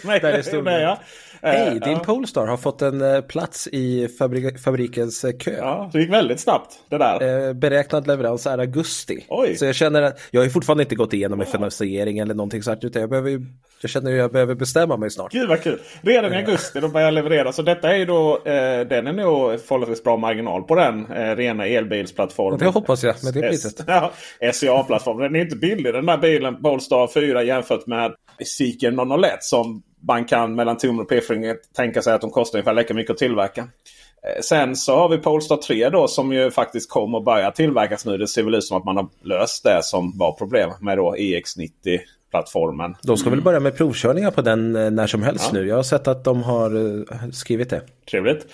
Som mejl där det stod ja. Hej, din ja. Polestar har fått en uh, plats i fabrik fabrikens uh, kö. Ja, det gick väldigt snabbt det där. Uh, beräknad leverans är augusti. Oj. Så jag känner att jag har fortfarande inte gått igenom en finansiering eller någonting sånt. Utan jag, behöver, jag känner att jag behöver bestämma mig snart. Gud vad kul. Redan i augusti då börjar jag leverera. Så detta är ju då, den är nog förhållandevis bra marginal på den rena elbilsplattformen. Det hoppas jag med det priset. Ja, SCA-plattformen. Den är inte billig den där bilen Polestar 4 jämfört med Seeker 001 som man kan mellan tummen och pekfingret tänka sig att de kostar ungefär lika mycket att tillverka. Eh, sen så har vi Polestar 3 då som ju faktiskt kommer att börja tillverkas nu. Det ser väl ut som att man har löst det som var problem med då EX90 plattformen. De ska väl börja med provkörningar på den eh, när som helst ja. nu. Jag har sett att de har eh, skrivit det. Trevligt.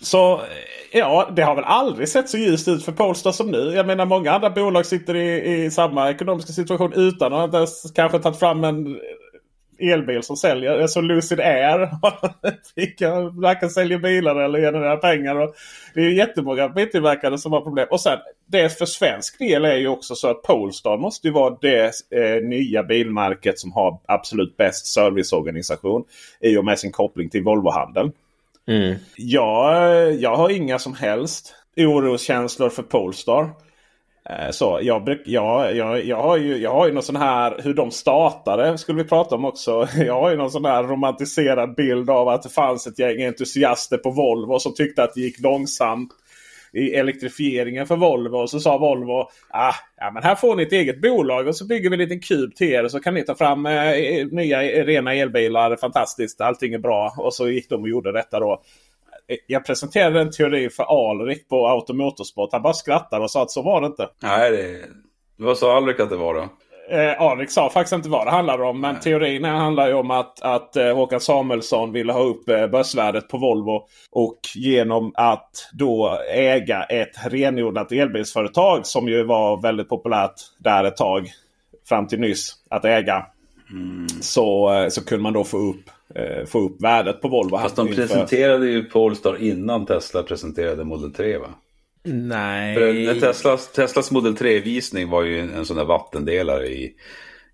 Så ja, det har väl aldrig sett så ljust ut för Polestar som nu. Jag menar många andra bolag sitter i, i samma ekonomiska situation utan att ens kanske tagit fram en elbil som säljer. Alltså Lucid Air Varken säljer bilar eller genererar pengar. Och det är jättemånga biltillverkare som har problem. Och sen det för svensk del är ju också så att Polestar måste ju vara det eh, nya bilmärket som har absolut bäst serviceorganisation. I och med sin koppling till Volvohandeln. Mm. Jag, jag har inga som helst oroskänslor för Polestar. Eh, så jag, jag, jag, jag, har ju, jag har ju någon sån här hur de startade skulle vi prata om också. Jag har ju någon sån här romantiserad bild av att det fanns ett gäng entusiaster på Volvo som tyckte att det gick långsamt i elektrifieringen för Volvo. Och så sa Volvo ah, ja, men här får ni ett eget bolag och så bygger vi en liten kub till er. Och så kan ni ta fram eh, nya rena elbilar. Fantastiskt, allting är bra. Och så gick de och gjorde detta då eh, jag presenterade en teori för Alrik på Automotorsport. Han bara skrattade och sa att så var det inte. Nej, det... vad sa Alrik att det var då? Eh, Alrik sa faktiskt inte vad det handlade om. Men Nej. teorin handlar ju om att, att eh, Håkan Samuelsson ville ha upp eh, börsvärdet på Volvo. Och genom att då äga ett renodlat elbilsföretag som ju var väldigt populärt där ett tag. Fram till nyss att äga. Mm. Så, eh, så kunde man då få upp eh, få upp värdet på Volvo. Fast de presenterade ju Polestar innan Tesla presenterade Model 3 va? Nej. För Teslas, Teslas Model 3-visning var ju en, en sån där vattendelare i,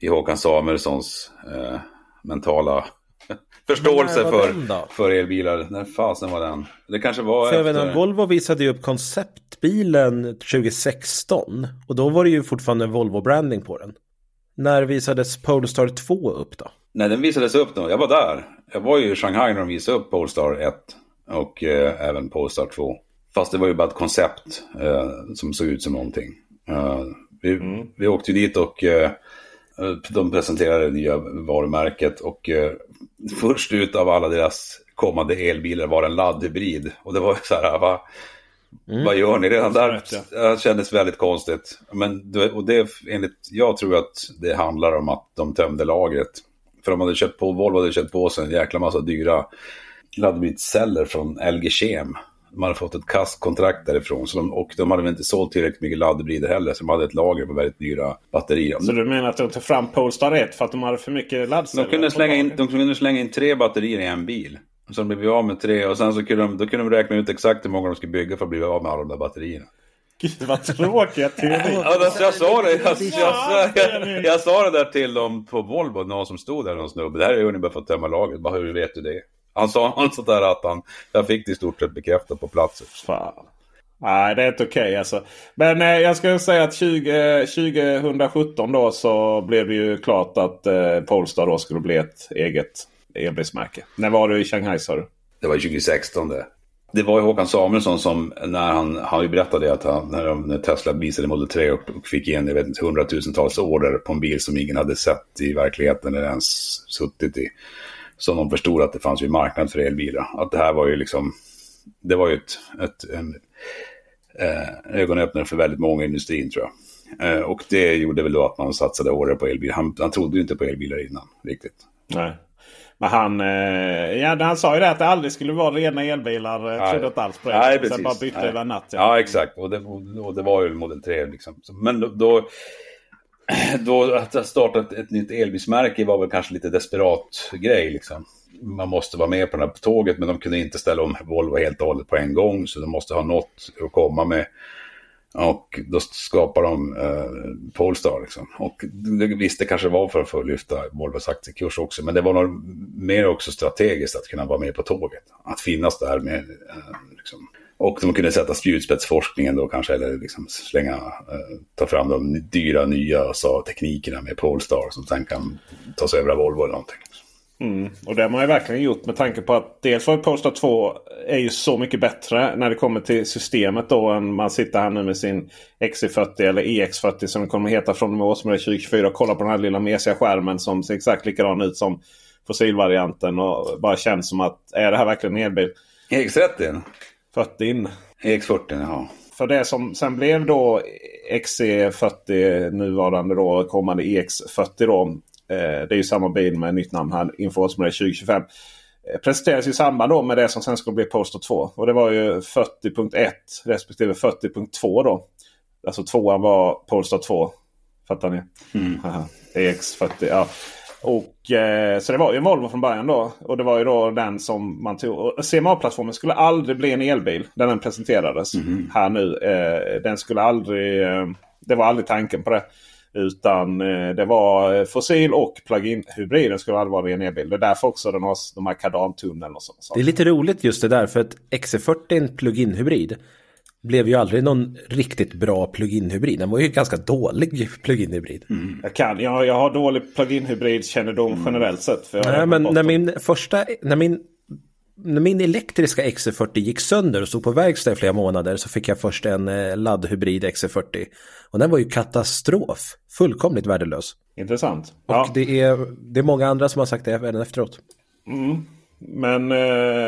i Håkan Samuelssons eh, mentala förståelse för, för elbilar. När fasen var den? Det kanske var för efter... Menar, Volvo visade ju upp konceptbilen 2016 och då var det ju fortfarande Volvo-branding på den. När visades Polestar 2 upp då? Nej, den visades upp då. Jag var där. Jag var ju i Shanghai när de visade upp Polestar 1 och eh, även Polestar 2. Fast det var ju bara ett koncept eh, som såg ut som någonting. Uh, vi, mm. vi åkte dit och uh, de presenterade det nya varumärket och uh, först ut av alla deras kommande elbilar var en laddhybrid. Och det var så här, va, mm. vad gör ni? Redan där det kändes väldigt konstigt. Men och det, enligt, jag tror att det handlar om att de tömde lagret. För de hade köpt på, Volvo hade köpt på sig en jäkla massa dyra laddhybridceller från LG Chem de hade fått ett kastkontrakt därifrån. Så de, och de hade väl inte sålt tillräckligt mycket laddhybrider heller. Så de hade ett lager på väldigt dyra batterier. Så du menar att de tog fram Polestar 1 för att de hade för mycket laddceller? De kunde slänga in, de kunde slänga in tre batterier i en bil. Så de blev av med tre och sen så kunde de, då kunde de räkna ut exakt hur många de skulle bygga för att bli av med alla de där batterierna. Gud vad tråkiga teorier. ja, alltså, jag sa det. Jag, jag, jag, jag, sa det där till dem på Volvo, någon som stod där, någon snubbe. Det här är ju ungefär för att tömma lagret. Bara hur vet du det? Han sa något sånt där att han, jag fick det i stort sett bekräftat på platsen. Fan. Nej, det är inte okej okay, alltså. Men eh, jag skulle säga att 20, 2017 då så blev det ju klart att eh, Polestar då skulle bli ett eget elbilsmärke. När var du i Shanghai sa du? Det var 2016 det. Det var ju Håkan Samuelsson som, när han, han ju berättade att han, när, när Tesla visade Model 3 och, och fick igen jag vet inte, hundratusentals order på en bil som ingen hade sett i verkligheten eller ens suttit i som de förstod att det fanns ju marknad för elbilar. Att det här var ju liksom, det var ju ett, ett en, eh, ögonöppnare för väldigt många i industrin tror jag. Eh, och det gjorde väl då att man satsade året på elbilar. Han, han trodde ju inte på elbilar innan riktigt. Nej. Men han, eh, ja, han sa ju det att det aldrig skulle vara rena elbilar. Jag trodde inte alls på det. Nej, precis. Sen bara bytte över natt. Ja. ja, exakt. Och det, och det var ju Model 3 liksom. Men då, då då att starta ett, ett nytt elbilsmärke var väl kanske lite desperat grej liksom. Man måste vara med på det här tåget men de kunde inte ställa om Volvo helt och hållet på en gång så de måste ha något att komma med. Och då skapar de eh, Polestar. Liksom. Och det, visst, det kanske var för att få lyfta Volvos aktiekurs också. Men det var nog mer också strategiskt att kunna vara med på tåget. Att finnas där med... Eh, liksom. Och de kunde sätta spjutspetsforskningen då kanske, eller liksom slänga, eh, ta fram de dyra nya så, teknikerna med Polestar som sen kan tas över av Volvo eller någonting. Mm. Och det har man ju verkligen gjort med tanke på att dels var Polestar 2 är ju så mycket bättre när det kommer till systemet då än man sitter här nu med sin XC40 eller EX40 som det kommer att heta från och med årsmodell 2024 och kollar på den här lilla mesiga skärmen som ser exakt likadan ut som fossilvarianten och bara känns som att är det här verkligen en elbil? EX30? 40 EX40, ja. För det som sen blev då XC40 nuvarande då kommande EX40 då Eh, det är ju samma bil med nytt namn här. Infowars-modell 2025. Eh, presenterades i samband då med det som sen skulle bli Poster 2. Och det var ju 40.1 respektive 40.2 då. Alltså tvåan var Polestar 2. Fattar ni? Mm. EX40. Ja. Och, eh, så det var ju en Volvo från början då. Och det var ju då den som man tog. CMA-plattformen skulle aldrig bli en elbil. När den presenterades mm. här nu. Eh, den skulle aldrig... Eh, det var aldrig tanken på det. Utan eh, det var eh, fossil och plug-in hybriden skulle aldrig vara en elbil. Det är därför också den har de här kardantunneln och sånt. Det är lite roligt just det där för att XC40 plug-in hybrid blev ju aldrig någon riktigt bra plug-in hybrid. Den var ju ganska dålig plug-in hybrid. Mm. Jag kan, jag, jag har dålig plug-in hybrid kännedom mm. generellt sett. För Nej, men när min första, när min när min elektriska XC40 gick sönder och stod på verkstad i flera månader så fick jag först en eh, laddhybrid XC40. Och den var ju katastrof. Fullkomligt värdelös. Intressant. Och ja. det, är, det är många andra som har sagt det även efteråt. Mm. Men eh,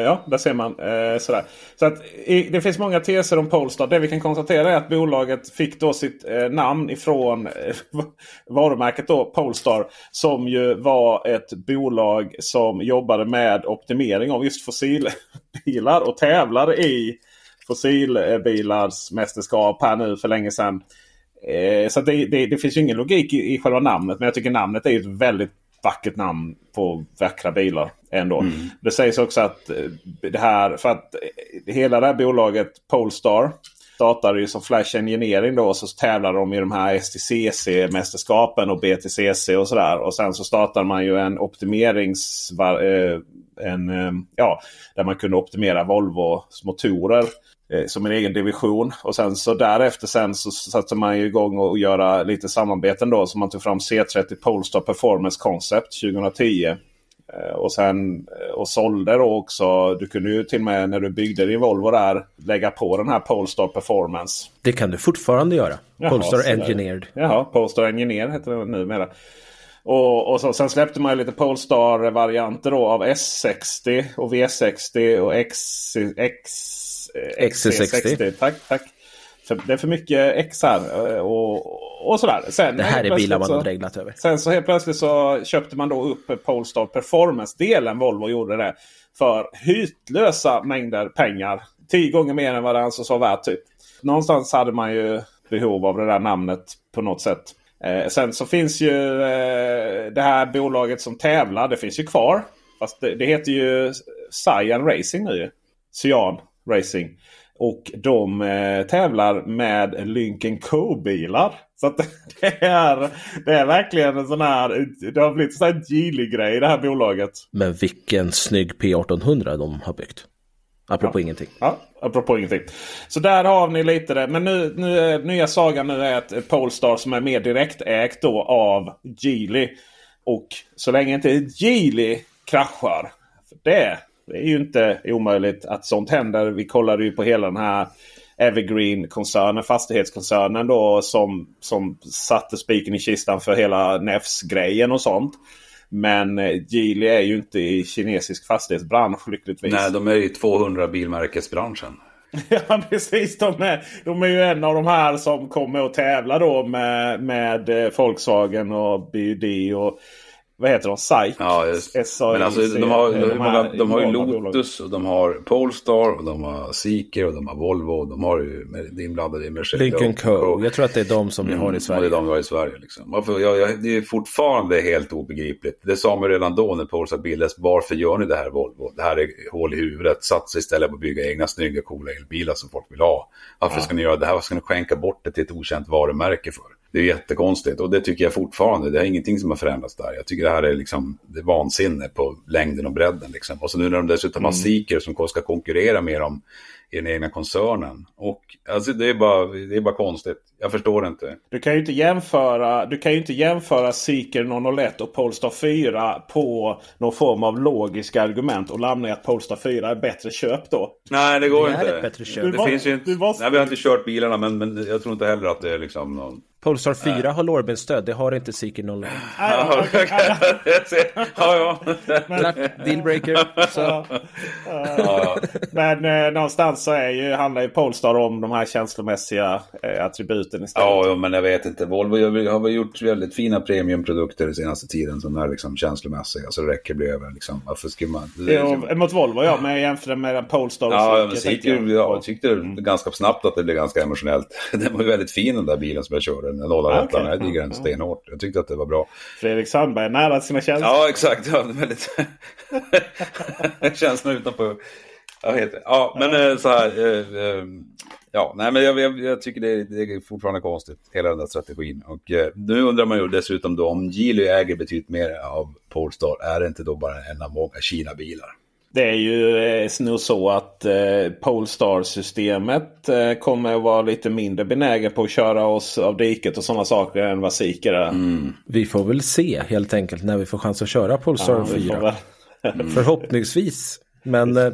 ja, där ser man. Eh, sådär. Så att, det finns många teser om Polestar. Det vi kan konstatera är att bolaget fick då sitt eh, namn ifrån eh, varumärket då, Polestar. Som ju var ett bolag som jobbade med optimering av just fossilbilar och tävlar i fossilbilars mästerskap här nu för länge sedan. Eh, så det, det, det, finns ju ingen logik i, i själva namnet. Men jag tycker namnet är ett väldigt vackert namn på vackra bilar ändå. Mm. Det sägs också att eh, det här, för att eh, hela det här bolaget Polestar startade ju som Flash Engineering då. Så tävlar de i de här STCC-mästerskapen och BTCC och sådär. Och sen så startar man ju en optimerings... Eh, en, ja, där man kunde optimera Volvos motorer som en egen division. Och sen så därefter sen så satte man ju igång och göra lite samarbeten då. Så man tog fram C30 Polestar Performance Concept 2010. Eh, och sen eh, och sålde då också. Du kunde ju till och med när du byggde din Volvo där lägga på den här Polestar Performance. Det kan du fortfarande göra. Jaha, Polestar Engineered. Jaha, Polestar Engineered heter det numera. Och, och så, sen släppte man lite Polestar-varianter då av S60 och V60 och X, X, XC60. Tack, tack. För det är för mycket X här. Eh, och, och sådär. Sen, det här är bilar man har reglat över. Sen så helt plötsligt så köpte man då upp Polestar Performance-delen. Volvo gjorde det. För hytlösa mängder pengar. Tio gånger mer än vad det ansågs vara värt. Typ. Någonstans hade man ju behov av det där namnet på något sätt. Eh, sen så finns ju eh, det här bolaget som tävlar. Det finns ju kvar. Fast det, det heter ju Cyan Racing nu. Cyan Racing. Och de eh, tävlar med Lincoln Co-bilar. Så att det är, det är verkligen en sån här, det har blivit en sån här Geely-grej det här bolaget. Men vilken snygg P1800 de har byggt. Apropå ja. ingenting. Ja, apropå ingenting. Så där har ni lite det. Men nu, nu är, nya sagan nu är att Polestar som är mer direktägt då av Geely. Och så länge inte Geely kraschar. För det det är ju inte omöjligt att sånt händer. Vi kollade ju på hela den här Evergreen-koncernen, fastighetskoncernen då som, som satte spiken i kistan för hela Nefs-grejen och sånt. Men eh, Geely är ju inte i kinesisk fastighetsbransch lyckligtvis. Nej, de är i 200 bilmärkesbranschen. ja, precis. De är, de är ju en av de här som kommer att tävla då med, med eh, Volkswagen och BUD och vad heter de? SAIK? Ja, men alltså de har, de, har, de har ju Lotus och de har Polestar och de har Seeker och de har Volvo och de har ju inblandade i Mercedes. Lincoln Co. Jag tror att det är de som vi har i Sverige. Mm, det är de vi har i Sverige liksom. Varför, jag, jag, det är fortfarande helt obegripligt. Det sa man redan då när Polestar bildades. Varför gör ni det här Volvo? Det här är hål i huvudet. Satsa istället på att bygga egna snygga coola elbilar som folk vill ha. Varför ja. ska ni göra det här? Varför ska ni skänka bort det till ett okänt varumärke för? Det är jättekonstigt och det tycker jag fortfarande. Det är ingenting som har förändrats där. Jag tycker det här är liksom det är vansinne på längden och bredden. Liksom. Och så nu när de dessutom mm. har Seeker som ska konkurrera med dem i den egna koncernen. Och alltså det är bara, det är bara konstigt. Jag förstår inte. Du kan ju inte jämföra, du kan ju inte jämföra Seeker 001 och Polestar 4 på någon form av logiska argument och landa i att Polestar 4 är bättre köp då. Nej, det går det inte. Är ett bättre köp. Det var, finns ju inte. Måste... Nej, vi har inte kört bilarna men, men jag tror inte heller att det är liksom någon... Polestar 4 har lårbenstöd, det har inte Seeker 01. ja, ja. Dealbreaker. Ja, Men eh, någonstans så är ju, handlar ju Polestar om de här känslomässiga eh, attributen istället. Ja, men jag vet inte. Volvo har väl gjort väldigt fina premiumprodukter den senaste tiden som är liksom känslomässiga. Så det räcker bli över liksom. Varför skulle man... Det, liksom... Mot Volvo ja, men jämfört med Polestar och Ja, men Seeker, jag, jag tyckte mm. ganska snabbt att det blev ganska emotionellt. den var ju väldigt fin den där bilen som jag körde den 08 ah, okay. jag diggar den stenhårt. Jag tyckte att det var bra. Fredrik Sandberg nära sina känslor. Ja, exakt. Ja, väldigt... Känslorna utanpå. Ja, heter Ja, men äh, så här. Ja, nej, men jag, jag, jag tycker det, det, är fortfarande konstigt, hela den där strategin. Och äh, nu undrar man ju dessutom då om Geely äger betydligt mer av Polestar, är det inte då bara en av många Kina-bilar? Det är ju eh, nog så att eh, Polestar-systemet eh, kommer att vara lite mindre benägen på att köra oss av diket och sådana saker än vad Seeker är. Mm. Vi får väl se helt enkelt när vi får chans att köra Polestar ja, 4. Mm. Förhoppningsvis. Men eh, ja.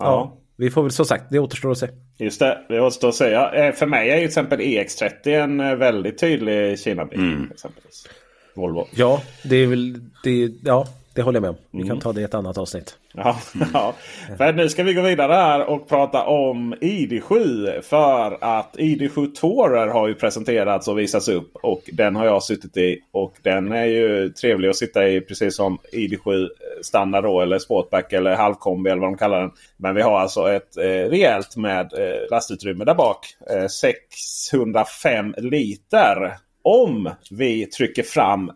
ja. Vi får väl som sagt, det återstår att se. Just det, det återstår att säga. Eh, för mig är ju till exempel EX30 en eh, väldigt tydlig Kina-bil. Mm. Volvo. Ja, det är väl... Det, ja, det håller jag med om. Vi kan mm. ta det i ett annat avsnitt. Ja, ja. För nu ska vi gå vidare här och prata om ID7. För att ID7 Tourer har ju presenterats och visats upp. Och den har jag suttit i. Och den är ju trevlig att sitta i precis som ID7 standard då. Eller Sportback eller halvkombi eller vad de kallar den. Men vi har alltså ett eh, rejält med eh, lastutrymme där bak. Eh, 605 liter. Om vi trycker fram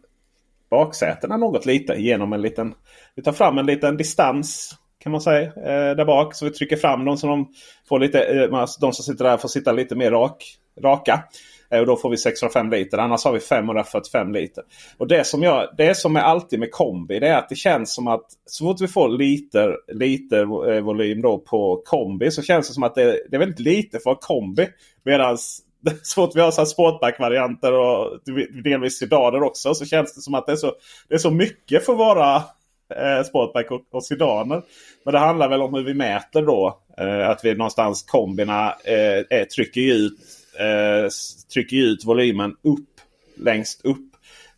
baksätena något lite genom en liten... Vi tar fram en liten distans kan man säga eh, där bak. Så vi trycker fram dem så de får lite... Eh, de som sitter där får sitta lite mer rak, raka. Eh, och då får vi 605 liter. Annars har vi 545 liter. Och det som, jag, det som är alltid med kombi det är att det känns som att så fort vi får liter, liter eh, volym då på kombi så känns det som att det, det är väldigt lite för kombi. Medan så fort vi har sportback-varianter och delvis sedaner också så känns det som att det är så, det är så mycket för våra eh, sportback och, och sedaner. Men det handlar väl om hur vi mäter då. Eh, att vi någonstans kombina eh, trycker, ut, eh, trycker ut volymen upp längst upp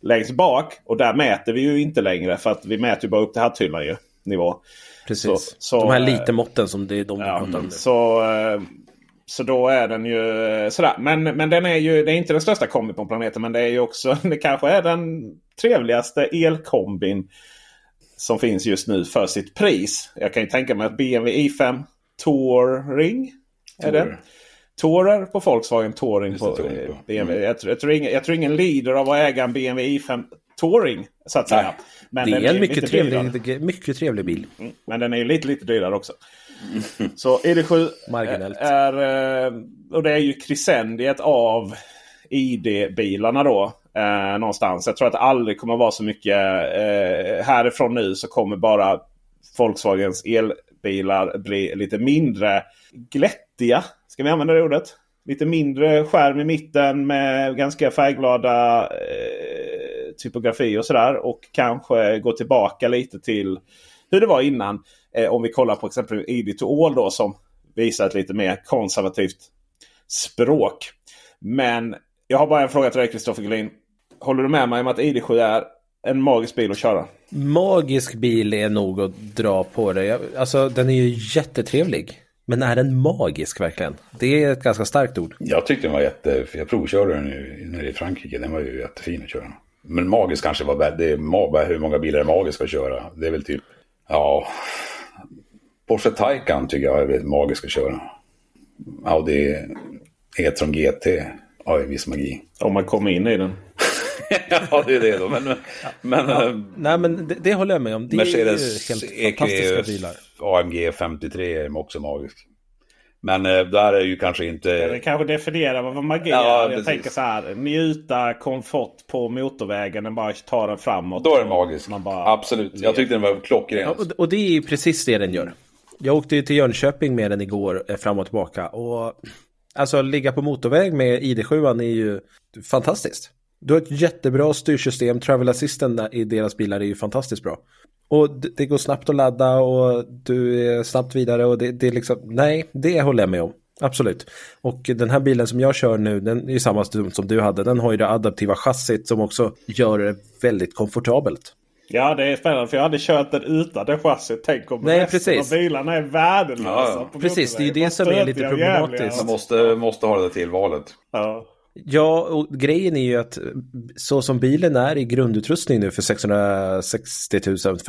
längst bak. Och där mäter vi ju inte längre för att vi mäter ju bara upp till hatthyllan ju. Nivå. Precis. Så, så, de här lite måtten som det är de ja, pratar om. Så, eh, så då är den ju eh, sådär. Men, men den är ju det är inte den största kombin på planeten. Men det är ju också det kanske är den trevligaste elkombin som finns just nu för sitt pris. Jag kan ju tänka mig att BMW i5 Touring. Är det? Tourer på Volkswagen Touring på eh, BMW. Mm. Jag, jag, tror ingen, jag tror ingen lider av att äga en BMW i5 Touring. Så att säga. Men det är en mycket trevlig, mycket trevlig bil. Mm. Men den är ju lite, lite dyrare också. Så ID7 Marginellt. är, eh, och det är ju krisendiet av ID-bilarna då. Eh, någonstans. Jag tror att det aldrig kommer vara så mycket. Eh, härifrån nu så kommer bara Volkswagens elbilar bli lite mindre glättiga. Ska vi använda det ordet? Lite mindre skärm i mitten med ganska färgglada eh, typografi och sådär. Och kanske gå tillbaka lite till hur det var innan. Eh, om vi kollar på exempel ID to All då som visar ett lite mer konservativt språk. Men jag har bara en fråga till dig Kristoffer Gullin. Håller du med mig om att ID7 är en magisk bil att köra? Magisk bil är nog att dra på det. Alltså den är ju jättetrevlig. Men är den magisk verkligen? Det är ett ganska starkt ord. Jag tyckte den var jätte... Jag provkörde den nere i Frankrike. Den var ju jättefin att köra. Men magisk kanske var det är hur många bilar är magiska att köra. Det är väl typ, ja, Porsche Taycan tycker jag är väldigt magisk att köra. Audi E-tron GT har ju viss magi. Om man kommer in i den. ja, det är det då. Men, men, ja, äh, nej, men det, det, håller jag med om. Det Mercedes är helt EQ, fantastiska bilar. AMG 53 är också magisk. Men eh, där är ju kanske inte... Det kanske definierar vad magi ja, är. Jag tänker så här. Njuta komfort på motorvägen än bara ta den framåt. Då är den magisk. Bara... Absolut. Jag tyckte den var klockren. Ja, och det är ju precis det den gör. Jag åkte ju till Jönköping med den igår eh, fram och tillbaka. Och alltså ligga på motorväg med ID7 är ju fantastiskt. Du har ett jättebra styrsystem. Travel Assistant i deras bilar är ju fantastiskt bra. Och det, det går snabbt att ladda och du är snabbt vidare och det, det är liksom, nej, det håller jag med om. Absolut. Och den här bilen som jag kör nu, den är ju samma som du hade. Den har ju det adaptiva chassit som också gör det väldigt komfortabelt. Ja det är spännande för jag hade kört den utan det chassit. Tänk om Nej, resten precis. av bilarna är värdelösa. Ja, precis, det är ju det som är lite problematiskt. Man måste, måste ha det tillvalet. Ja. Ja, och grejen är ju att så som bilen är i grundutrustning nu för 660 000,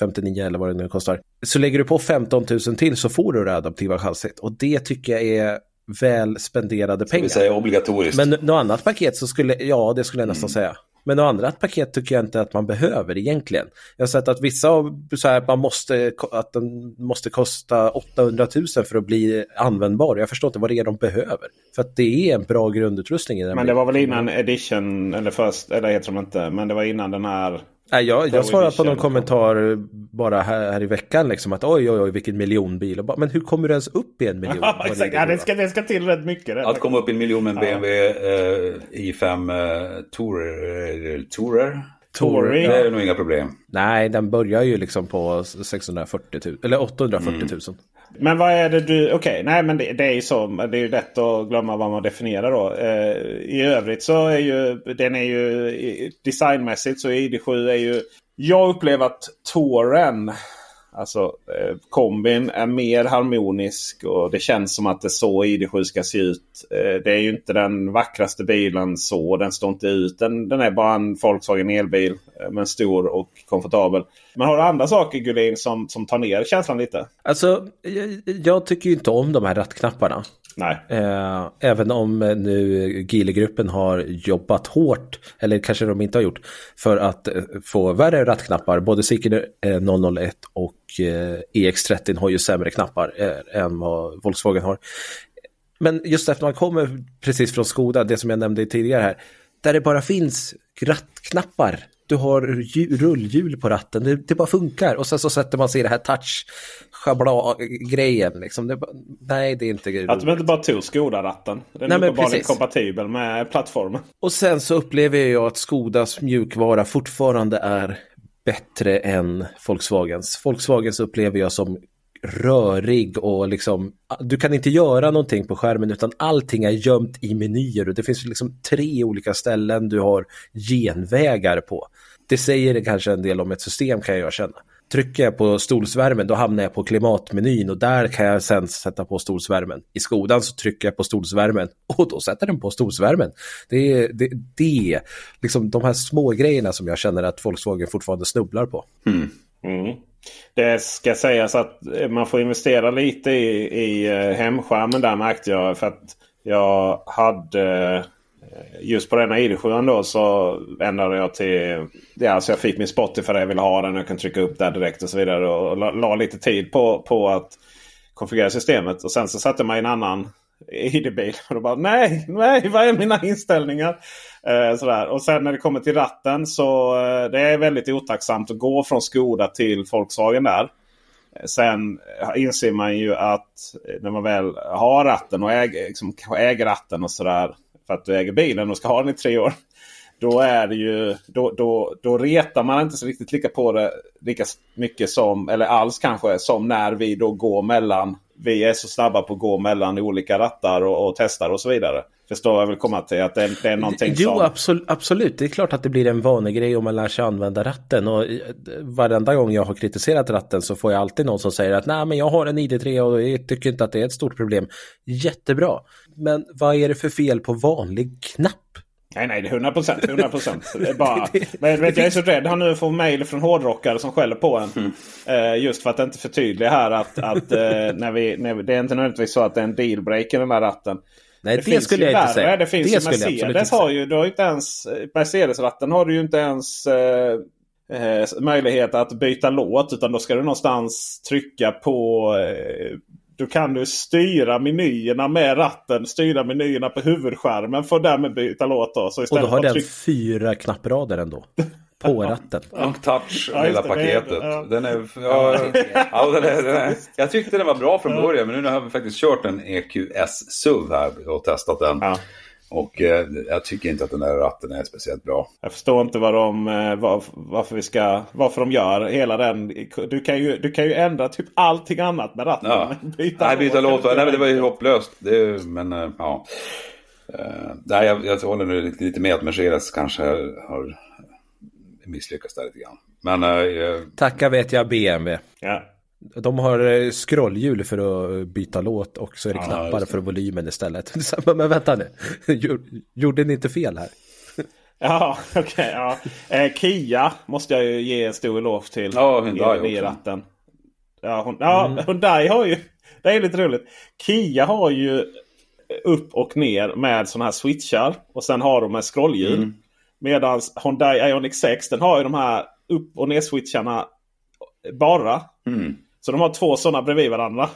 59 eller vad det nu kostar, så lägger du på 15 000 till så får du det adaptiva chassit. Och det tycker jag är väl spenderade pengar. Ska vi säga obligatoriskt. Men något annat paket så skulle, ja det skulle jag nästan mm. säga. Men annat paket tycker jag inte att man behöver egentligen. Jag har sett att vissa så här, man måste, att den måste kosta 800 000 för att bli användbar. Jag förstår inte vad det är de behöver. För att det är en bra grundutrustning i den. Men det var väl innan edition, eller först, eller heter de inte, men det var innan den här Nej, jag, jag svarade på någon kommentar bara här, här, i veckan liksom att oj oj oj vilken miljonbil. Bara, men hur kommer du ens upp i en miljon? Ja, exakt. Ja, det, ska, det ska till rätt mycket. Det. Att komma upp i en miljon med en BMW eh, i5 eh, Tourer. Tourer? Touring. Det är nog inga problem. Nej, den börjar ju liksom på 640 000, eller 840 000. Mm. Men vad är det du... Okej, okay, nej men det, det, är ju så. Det är ju lätt att glömma vad man definierar då. Eh, I övrigt så är ju den är ju designmässigt så ID7 är ju... Jag upplever att Touren Alltså eh, kombin är mer harmonisk och det känns som att det är så ID7 ska se ut. Eh, det är ju inte den vackraste bilen så. Den står inte ut. Den, den är bara en Volkswagen elbil. Eh, men stor och komfortabel. Men har du andra saker Gullin som, som tar ner känslan lite? Alltså jag, jag tycker ju inte om de här rattknapparna. Nej. Eh, även om eh, nu Gilegruppen har jobbat hårt, eller kanske de inte har gjort, för att eh, få värre rattknappar. Både Sikker eh, 001 och eh, EX30 har ju sämre knappar än vad Volkswagen har. Men just efter man kommer precis från Skoda, det som jag nämnde tidigare här, där det bara finns rattknappar du har rullhjul på ratten, det, det, bara funkar. Och sen så sätter man sig i det här touch grejen liksom. Det, nej, det är inte Att de inte bara tog Skoda-ratten. Den är uppenbarligen kompatibel med plattformen. Och sen så upplever jag att Skodas mjukvara fortfarande är bättre än Volkswagens. Volkswagens upplever jag som rörig och liksom, du kan inte göra någonting på skärmen utan allting är gömt i menyer och det finns liksom tre olika ställen du har genvägar på. Det säger kanske en del om ett system kan jag känna. Trycker jag på stolsvärmen då hamnar jag på klimatmenyn och där kan jag sen sätta på stolsvärmen. I Skodan så trycker jag på stolsvärmen och då sätter den på stolsvärmen. Det är det, det, liksom de här små grejerna som jag känner att Volkswagen fortfarande snubblar på. Mm. Mm. Det ska sägas att eh, man får investera lite i, i eh, hemskärmen där märkte jag. För att jag hade eh, just på denna ID7 då så ändrade jag till... Ja, alltså jag fick min Spotify där jag ville ha den. Jag kan trycka upp där direkt och så vidare. Och la, la lite tid på, på att konfigurera systemet. Och sen så satte man i en annan ID-bil. Och då bara nej, nej, vad är mina inställningar? Eh, sådär. Och sen när det kommer till ratten så eh, det är väldigt otacksamt att gå från Skoda till Volkswagen där. Eh, sen eh, inser man ju att eh, när man väl har ratten och äger, liksom, äger ratten och sådär. För att du äger bilen och ska ha den i tre år. Då är det ju då, då, då retar man inte så riktigt lika på det lika mycket som, eller alls kanske, som när vi då går mellan vi är så snabba på att gå mellan olika rattar och, och testar och så vidare. Förstår jag vill komma till att det, det är någonting jo, som... absolut, absolut. Det är klart att det blir en vanegrej om man lär sig använda ratten. Och varenda gång jag har kritiserat ratten så får jag alltid någon som säger att nej men jag har en ID3 och jag tycker inte att det är ett stort problem. Jättebra. Men vad är det för fel på vanlig knapp? Nej, nej, det är 100 procent. 100 procent. men vet, jag är så rädd han nu får mejl från hårdrockare som skäller på en. Mm. Uh, just för att inte förtydliga här att, att uh, när vi, när vi, det är inte nödvändigtvis så att det är en dealbreaker den där ratten. Nej, det, det skulle jag inte säga. Det finns det ju Mercedes har ju, du har ju inte ens, Mercedes-ratten har du ju inte ens uh, möjlighet att byta låt. Utan då ska du någonstans trycka på då kan du styra menyerna med ratten. Styra menyerna på huvudskärmen för att därmed byta låt. Då. Så och då har den tryck... fyra knapprader ändå. På ratten. Och touch, ja, hela paketet. Ja. Den är, ja, ja, den är, den är, jag tyckte den var bra från början men nu har vi faktiskt kört en EQS SUV här och testat den. Och eh, jag tycker inte att den där ratten är speciellt bra. Jag förstår inte vad de, eh, var, varför, vi ska, varför de gör hela den. Du kan, ju, du kan ju ändra typ allting annat med ratten. Ja. Byta nej, byta låt. Nej, men det var ju hopplöst. Det, men eh, ja. Uh, nej, jag, jag håller nu lite, lite med att Mercedes kanske har misslyckats där lite grann. Men, uh, Tacka vet jag BMW. Ja. De har eh, scrollhjul för att byta låt och så är det ja, knappar för volymen istället. Men vänta nu, gjorde ni inte fel här? Ja, okej. Okay, ja. Eh, Kia måste jag ju ge en stor eloge till. Ja, Hyundai i, ratten. Ja, hon, ja mm. Hyundai har ju... Det är lite roligt. Kia har ju upp och ner med sådana här switchar. Och sen har de med scrollhjul. Mm. Medan Hyundai Ioniq 6 den har ju de här upp och ner switcharna bara. Mm. Så de har två sådana bredvid varandra.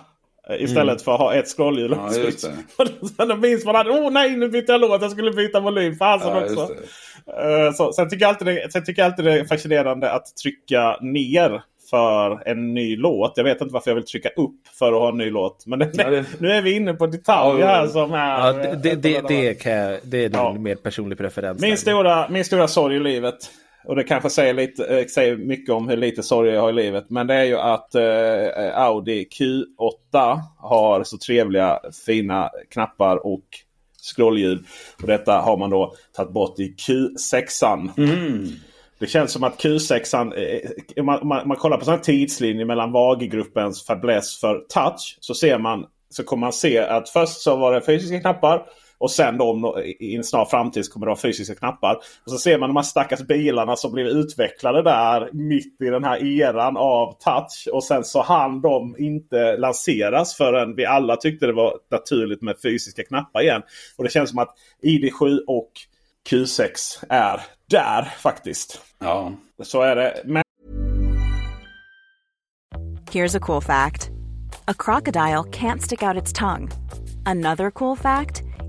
Eh, istället mm. för att ha ett scrollhjul och ja, switch. Då minns man att åh nej nu bytte jag låt. Jag skulle byta volym. Fasen ja, också. Uh, så, sen, tycker jag alltid det, sen tycker jag alltid det är fascinerande att trycka ner för en ny låt. Jag vet inte varför jag vill trycka upp för att ha en ny låt. Men ja, det... nu är vi inne på detaljer här som är... Ja, det, det, det, det, kan jag, det är en ja. mer personlig preferens. Min stora, min stora sorg i livet och det kanske säger, lite, eh, säger mycket om hur lite sorg jag har i livet. Men det är ju att eh, Audi Q8 har så trevliga fina knappar och scrollhjul. Och detta har man då tagit bort i Q6. Mm. Det känns som att Q6, eh, man, man, man kollar på sån tidslinje mellan VAG-gruppens fäbless för touch. Så ser man så kommer man se att först så var det fysiska knappar. Och sen då i en snar framtid kommer det vara fysiska knappar. Och så ser man de här stackars bilarna som blev utvecklade där mitt i den här eran av touch. Och sen så hann de inte lanseras förrän vi alla tyckte det var naturligt med fysiska knappar igen. Och det känns som att ID7 och Q6 är där faktiskt. Ja. Så är det. Men... Here's a cool fact. A crocodile can't stick out its tongue. Another cool fact.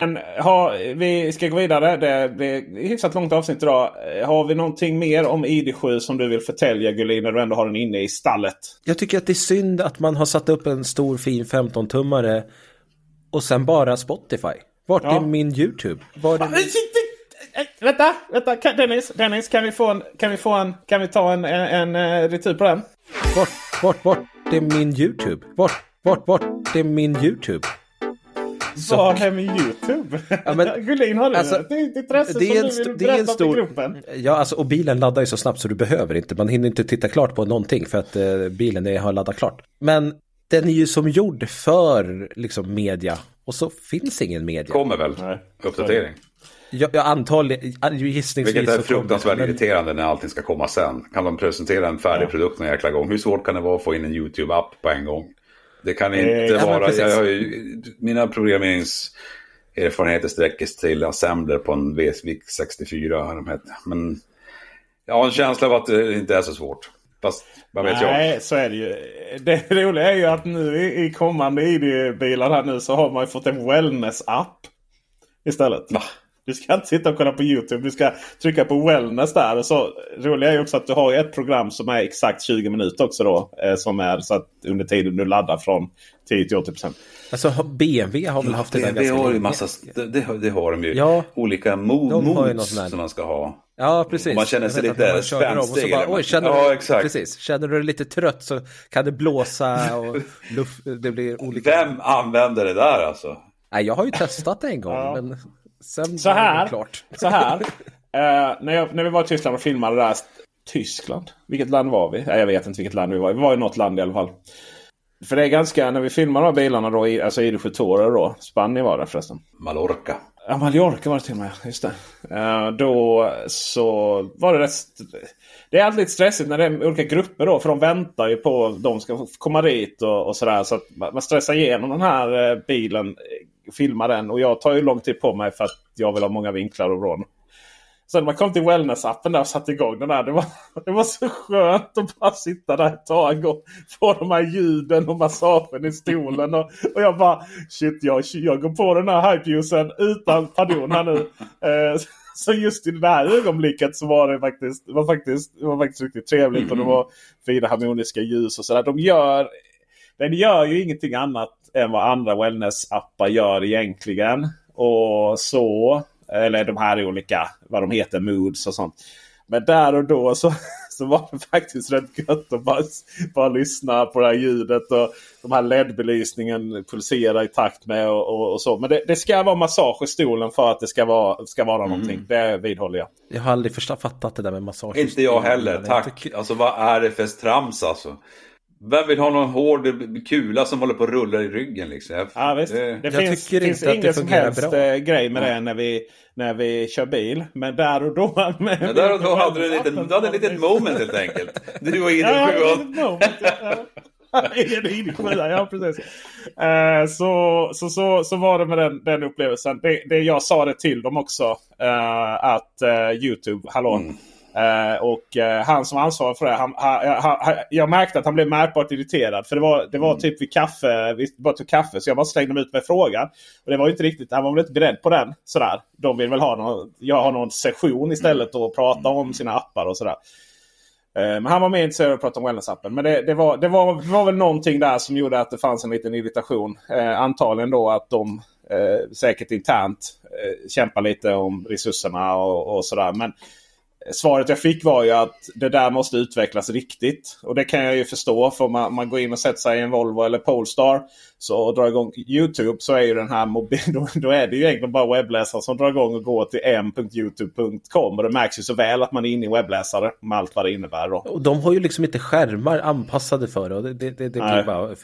Men ha, vi ska gå vidare. Det blir hyfsat långt avsnitt idag. Har vi någonting mer om ID7 som du vill förtälja Gulin när du ändå har den inne i stallet? Jag tycker att det är synd att man har satt upp en stor fin 15-tummare och sen bara Spotify. Vart ja. är min YouTube? Var är min... Vänta, vänta, Dennis, Dennis, kan vi få en, kan vi få en, kan vi ta en, en, en uh, retur på den? Vart, vart, vart är min YouTube? Vart, vart, vart är min YouTube? Var är min YouTube? Ja, men, Gullin, har du alltså, ett intresse det är som du vill berätta en stor, gruppen? Ja, alltså, och bilen laddar ju så snabbt så du behöver inte. Man hinner inte titta klart på någonting för att eh, bilen är, har laddat klart. Men den är ju som gjord för liksom, media och så finns ingen media. Kommer väl Nej. uppdatering. Ja, ja antagligen, gissningsvis. Vilket är fruktansvärt men... irriterande när allting ska komma sen. Kan de presentera en färdig ja. produkt en jäkla gång? Hur svårt kan det vara att få in en YouTube-app på en gång? Det kan inte eh, vara... Jag har ju, mina programmeringserfarenheter sträcker sig till assembler på en VSVIC 64. De heter. Men jag har en känsla av att det inte är så svårt. Fast vad vet jag? Nej, så är det ju. Det roliga är ju att nu i, kommande ID-bilar här nu så har man ju fått en wellness-app. Istället. Va? Du ska inte sitta och kolla på YouTube. Du ska trycka på wellness där. Och så, roliga är ju också att du har ett program som är exakt 20 minuter också då. Eh, som är så att under tiden du laddar från 10 till 80 procent. Alltså BMW har väl haft det där ganska har ju massa, det, det, har de ju. Ja, Olika mo som man ska ha. Ja, precis. Man känner sig lite spänstig. Oj, känner, ja, exakt. Precis. känner du dig lite trött så kan det blåsa och luft, det blir olika. Vem använder det där alltså? Nej, jag har ju testat det en gång. Ja. Men Sen så här, klart. Så här. Uh, när, jag, när vi var i Tyskland och filmade där. Tyskland? Vilket land var vi? Nej, jag vet inte vilket land vi var Vi var i något land i alla fall. För det är ganska, när vi filmar de här bilarna då, alltså ID7 Tourer då. Spanien var det förresten. Mallorca. Ja, Mallorca var det till och med. Just det. Uh, då så var det rätt... Det är alltid lite stressigt när det är olika grupper då. För de väntar ju på att de ska komma dit och, och sådär. Så att man stressar igenom den här uh, bilen filma den. Och jag tar ju lång tid på mig för att jag vill ha många vinklar och vrån. Sen när man kom till wellness-appen där och satte igång den där. Det var, det var så skönt att bara sitta där ett tag och få de här ljuden och massagen i stolen. Och, och jag bara shit jag, jag går på den här hypejuicen utan pardon här nu. Eh, så just i det här ögonblicket så var det faktiskt, var faktiskt, var faktiskt riktigt trevligt. Och det var fina harmoniska ljus och sådär. De gör, den gör ju ingenting annat än vad andra wellness-appar gör egentligen. Och så, eller de här olika, vad de heter, moods och sånt. Men där och då så, så var det faktiskt rätt gött att bara, bara lyssna på det här ljudet. Och de här LED-belysningen pulserar i takt med och, och, och så. Men det, det, ska vara massage i stolen för att det ska vara, ska vara mm. någonting. Det vidhåller jag. Jag har aldrig fattat det där med massage. Inte jag heller, tack. Alltså vad är det för trams alltså? Vem vill ha någon hård kula som håller på att rulla i ryggen liksom? Ja, visst. Det, det finns, finns ingen som helst bra. Eh, grej med det när vi, när vi kör bil. Men där och då... Med, ja, där och då hade du, lite, du hade ett litet moment helt enkelt. Du var inne ja, sjuan. Ja, ja, precis. Uh, så, så, så, så var det med den, den upplevelsen. Det, det jag sa det till dem också. Uh, att uh, Youtube, hallå. Mm. Uh, och uh, han som ansvarar för det, han, han, han, jag märkte att han blev märkbart irriterad. För det var, det var mm. typ vid kaffe, vi bara tog kaffe så jag bara slängde ut med frågan. Och det var inte riktigt, han var väl inte beredd på den. Sådär. De vill väl ha någon, jag har någon session istället och prata om sina appar och sådär. Uh, men han var mer intresserad av att prata om wellness-appen. Men det, det, var, det, var, det var väl någonting där som gjorde att det fanns en liten irritation. antagligen då att de säkert internt kämpar lite om resurserna och, och sådär. Men svaret jag fick var ju att det där måste utvecklas riktigt. Och det kan jag ju förstå. För om man, man går in och sätter sig i en Volvo eller Polestar så och drar igång YouTube så är ju den här mobil, då, då, är det ju egentligen bara webbläsaren som drar igång och går till m.youtube.com. Och det märks ju så väl att man är inne i webbläsare med allt vad det innebär. Då. Och de har ju liksom inte skärmar anpassade för det. det, det, det blir bara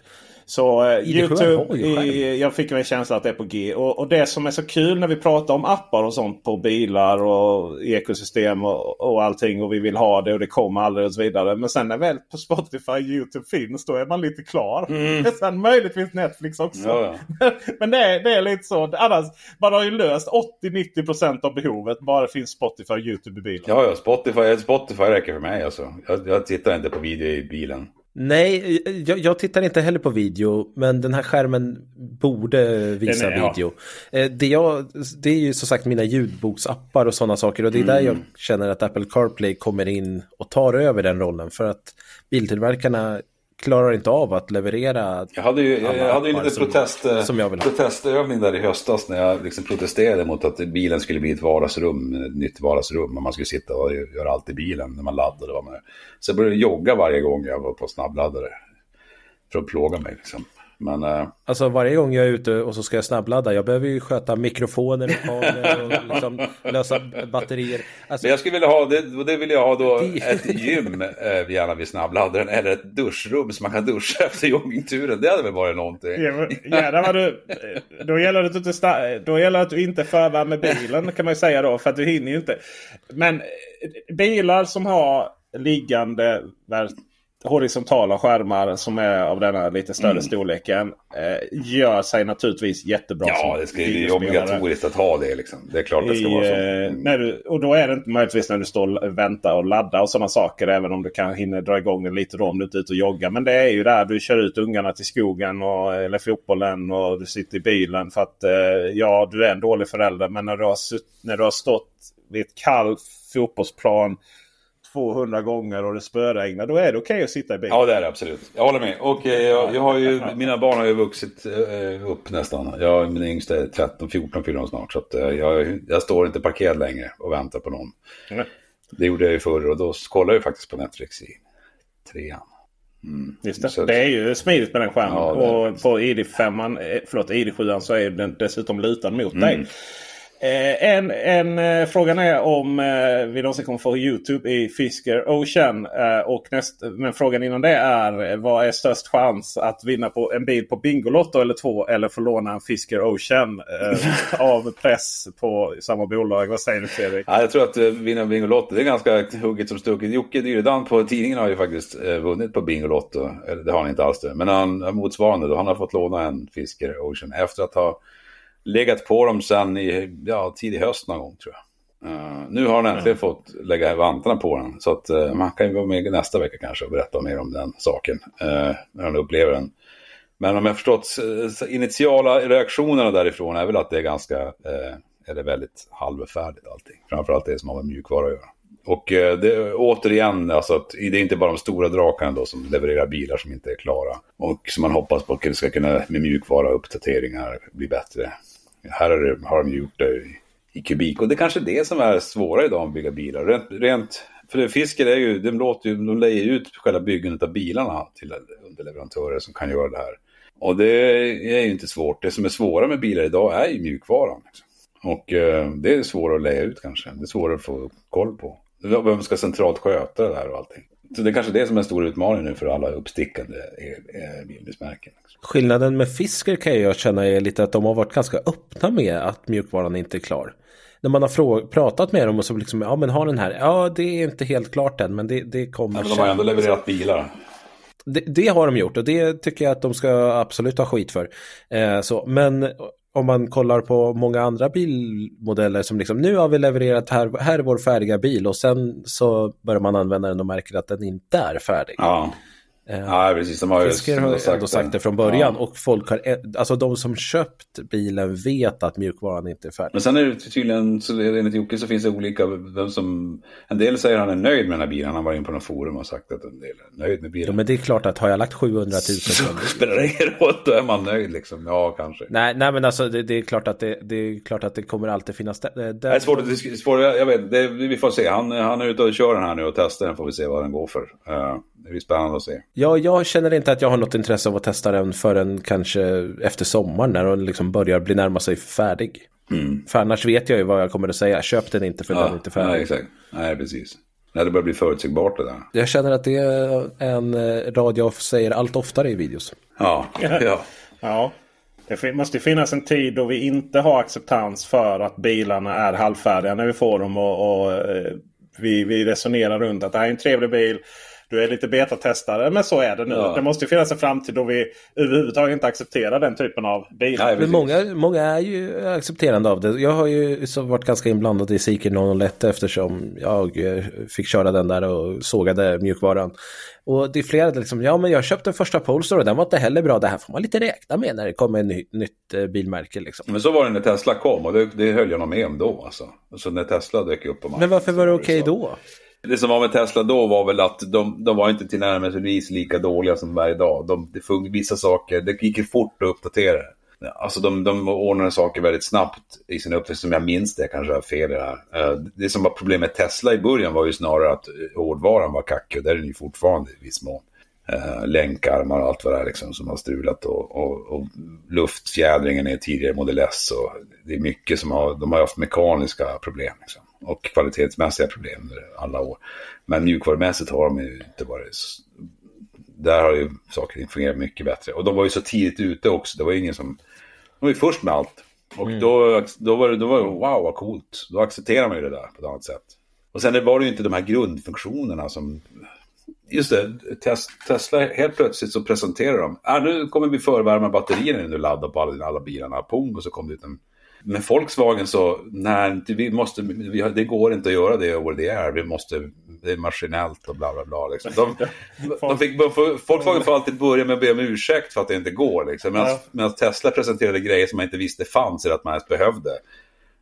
Så eh, YouTube, i, jag fick en känsla att det är på G. Och, och, det som är så kul när vi pratar om appar och sånt på bilar och ekosystem och, och allting. Och vi vill ha det och det kommer aldrig och så vidare. Men sen när väl på Spotify YouTube finns då är man lite klar. Mm. Sen möjligtvis Netflix också. Ja, ja. Men det är, det är lite så. Annars, man har ju löst 80-90% av behovet. Bara det finns Spotify och YouTube i bilen. Ja, ja Spotify, Spotify räcker för mig alltså. Jag, jag tittar inte på video i bilen. Nej, jag, jag, tittar inte heller på video, men den här skärmen borde visa är, video. Ja. Eh, det, jag, det är ju som sagt mina ljudboksappar och sådana saker och det är mm. där jag känner att Apple CarPlay kommer in och tar över den rollen för att biltillverkarna klarar inte av att leverera. Jag hade ju, jag, jag hade ju lite som, protest, som jag protestövning där i höstas när jag liksom protesterade mot att bilen skulle bli ett vardagsrum, ett nytt vardagsrum. Och man skulle sitta och göra allt i bilen när man laddade. Så jag började jogga varje gång jag var på snabbladdare. För att plåga mig liksom. Men, äh... Alltså varje gång jag är ute och så ska jag snabbladda, jag behöver ju sköta mikrofoner och liksom lösa batterier. Alltså... Men jag skulle vilja ha, det, det vill jag ha då, ett gym äh, gärna vid snabbladdaren eller ett duschrum så man kan duscha efter joggingturen. Det hade väl varit någonting. Gärna var du, då gäller det att du inte, då gäller att du inte förvärmer bilen kan man ju säga då, för att du hinner ju inte. Men bilar som har liggande horisontala skärmar som är av denna lite större mm. storleken. Eh, gör sig naturligtvis jättebra. Ja, det, ska, det är obligatoriskt att ha det. Liksom. Det är klart det ska I, vara så. Eh, mm. När du, och då är det inte möjligtvis när du står och väntar och laddar och sådana saker. Även om du kan hinna dra igång den lite då om du inte är ute och joggar. Men det är ju där du kör ut ungarna till skogen och, eller fotbollen och du sitter i bilen. För att eh, ja, du är en dålig förälder. Men när du har, när du har stått vid ett kallt fotbollsplan 200 gånger och det spöregnar. Då är det okej okay att sitta i bilen. Ja det är det absolut. Jag håller med. Och eh, jag, jag, har ju, mina barn har ju vuxit eh, upp nästan. Jag, min yngsta är 13, 14 fyller snart. Så att, eh, jag, jag står inte parkerad längre och väntar på någon. Mm. Det gjorde jag ju förr och då kollade jag faktiskt på Netflix i trean. Mm. Just det. Så det är ju smidigt med den skärmen. Ja, och på ID5, eh, förlåt ID7 så är den dessutom lutad mot mm. dig. Eh, en, en eh, frågan är om eh, vi någonsin kommer få Youtube i Fisker Ocean. Eh, och näst, men frågan innan det är vad är störst chans att vinna på en bil på Bingolotto eller två eller få låna en Fisker Ocean eh, av press på samma bolag? Vad säger du Fredrik? Ja, jag tror att vinna Bingolotto det är ganska hugget som stucket. Jocke Dyredan på tidningen har ju faktiskt vunnit på Bingolotto. Eller det har han inte alls det. Men han motsvarande då. Han har fått låna en Fisker Ocean efter att ha legat på dem sen i ja, tidig höst någon gång tror jag. Uh, nu har han äntligen mm. fått lägga vantarna på den. Så att uh, man kan ju vara med nästa vecka kanske och berätta mer om den saken. Uh, när han upplever den. Men om jag förstått initiala reaktionerna därifrån är väl att det är ganska, det väldigt halvfärdigt allting. Framförallt det som har med mjukvara att göra. Och det, återigen, alltså att det är inte bara de stora drakarna då som levererar bilar som inte är klara. Och som man hoppas på att ska kunna med mjukvara uppdateringar bli bättre. Här har de gjort det i, i kubik. Och det är kanske det som är svårare idag att bygga bilar. Rent, rent för Fisker är ju, de, låter ju, de lejer ut själva byggandet av bilarna till underleverantörer som kan göra det här. Och det är ju inte svårt. Det som är svårare med bilar idag är ju mjukvaran. Liksom. Och eh, det är svårare att leja ut kanske. Det är svårare att få koll på. Vem ska centralt sköta det här och allting. Så det är kanske det som är en stor utmaning nu för alla uppstickande bilmärken. Skillnaden med Fisker kan jag känna är lite att de har varit ganska öppna med att mjukvaran inte är klar. När man har pratat med dem och så liksom, ja men har den här, ja det är inte helt klart än men det, det kommer ja, men De har ändå levererat bilar. Det, det, har de gjort och det tycker jag att de ska absolut ha skit för. Eh, så, men om man kollar på många andra bilmodeller som liksom nu har vi levererat här, här är vår färdiga bil och sen så börjar man använda den och märker att den inte är färdig. Ja. Eh, ja, precis. De har Fisker har sagt ändå sagt det från början ja. och folk har, alltså de som köpt bilen vet att mjukvaran inte är färdig. Men sen är det tydligen, så enligt Jocke så finns det olika, vem som, en del säger han är nöjd med den här bilen, han har varit in på något forum och sagt att en del är nöjd med bilen. Ja, men det är klart att har jag lagt 700 000 så spelar det ingen roll, då är man nöjd liksom, ja kanske. Nej, nej men alltså det, det, är klart att det, det är klart att det kommer alltid finnas. Det, det, det är svårt, att, svårt jag vet, det, vi får se, han, han är ute och kör den här nu och testar den får vi se vad den går för. Uh, det blir spännande att se. Ja, jag känner inte att jag har något intresse av att testa den förrän kanske efter sommaren när den liksom börjar bli närma sig färdig. Mm. För annars vet jag ju vad jag kommer att säga. Köp den inte för ja, den är inte färdig. Nej, exakt. Nej, precis. När det börjar bli förutsägbart det där. Jag känner att det är en eh, rad jag säger allt oftare i videos. Ja, ja. ja. Det måste finnas en tid då vi inte har acceptans för att bilarna är halvfärdiga när vi får dem. Och, och eh, vi, vi resonerar runt att det här är en trevlig bil. Du är lite betatestare, men så är det nu. Ja. Det måste finnas en framtid då vi överhuvudtaget inte accepterar den typen av bilar. Nej, men många, många är ju accepterande av det. Jag har ju så varit ganska inblandad i Seeker 001 eftersom jag eh, fick köra den där och sågade mjukvaran. Och det är flera liksom, ja men jag köpte första Polestar och den var inte heller bra. Det här får man lite räkna med när det kommer ett ny, nytt eh, bilmärke liksom. Men så var det när Tesla kom och det, det höll jag nog med om då alltså. Så när Tesla dök upp på marknaden. Men varför var det okej okay då? Det som var med Tesla då var väl att de, de var inte tillnärmelsevis lika dåliga som de är idag. De, det fung, vissa saker, det gick ju fort att uppdatera. Alltså de, de ordnade saker väldigt snabbt i sin uppfinning, som jag minns det, kanske har fel i det här. Eh, det som var problemet med Tesla i början var ju snarare att eh, hårdvaran var kackig och det är den ju fortfarande i viss mån. Eh, Länkarmar och allt vad det är liksom, som har strulat och, och, och luftfjädringen är tidigare Model S. Och det är mycket som har, de har haft mekaniska problem. Liksom och kvalitetsmässiga problem under alla år. Men mjukvarumässigt har de ju inte varit... Där har ju saker fungerat mycket bättre. Och de var ju så tidigt ute också. Det var ju ingen som... De var ju först med allt. Och mm. då, då var det, då var det, wow vad coolt. Då accepterar man ju det där på ett annat sätt. Och sen var det ju inte de här grundfunktionerna som... Just det, Tesla, helt plötsligt så presenterar de, ah, nu kommer vi förvärma batterierna när du laddar på alla, alla bilarna. Pong, och så kom det ut en med Volkswagen så, nej, vi måste, vi, det går inte att göra det över det är. Vi måste, det är maskinellt och bla bla bla. Liksom. De, de fick, Volkswagen får alltid börja med att be om ursäkt för att det inte går. Liksom. Medan, medan Tesla presenterade grejer som man inte visste fanns eller att man ens behövde.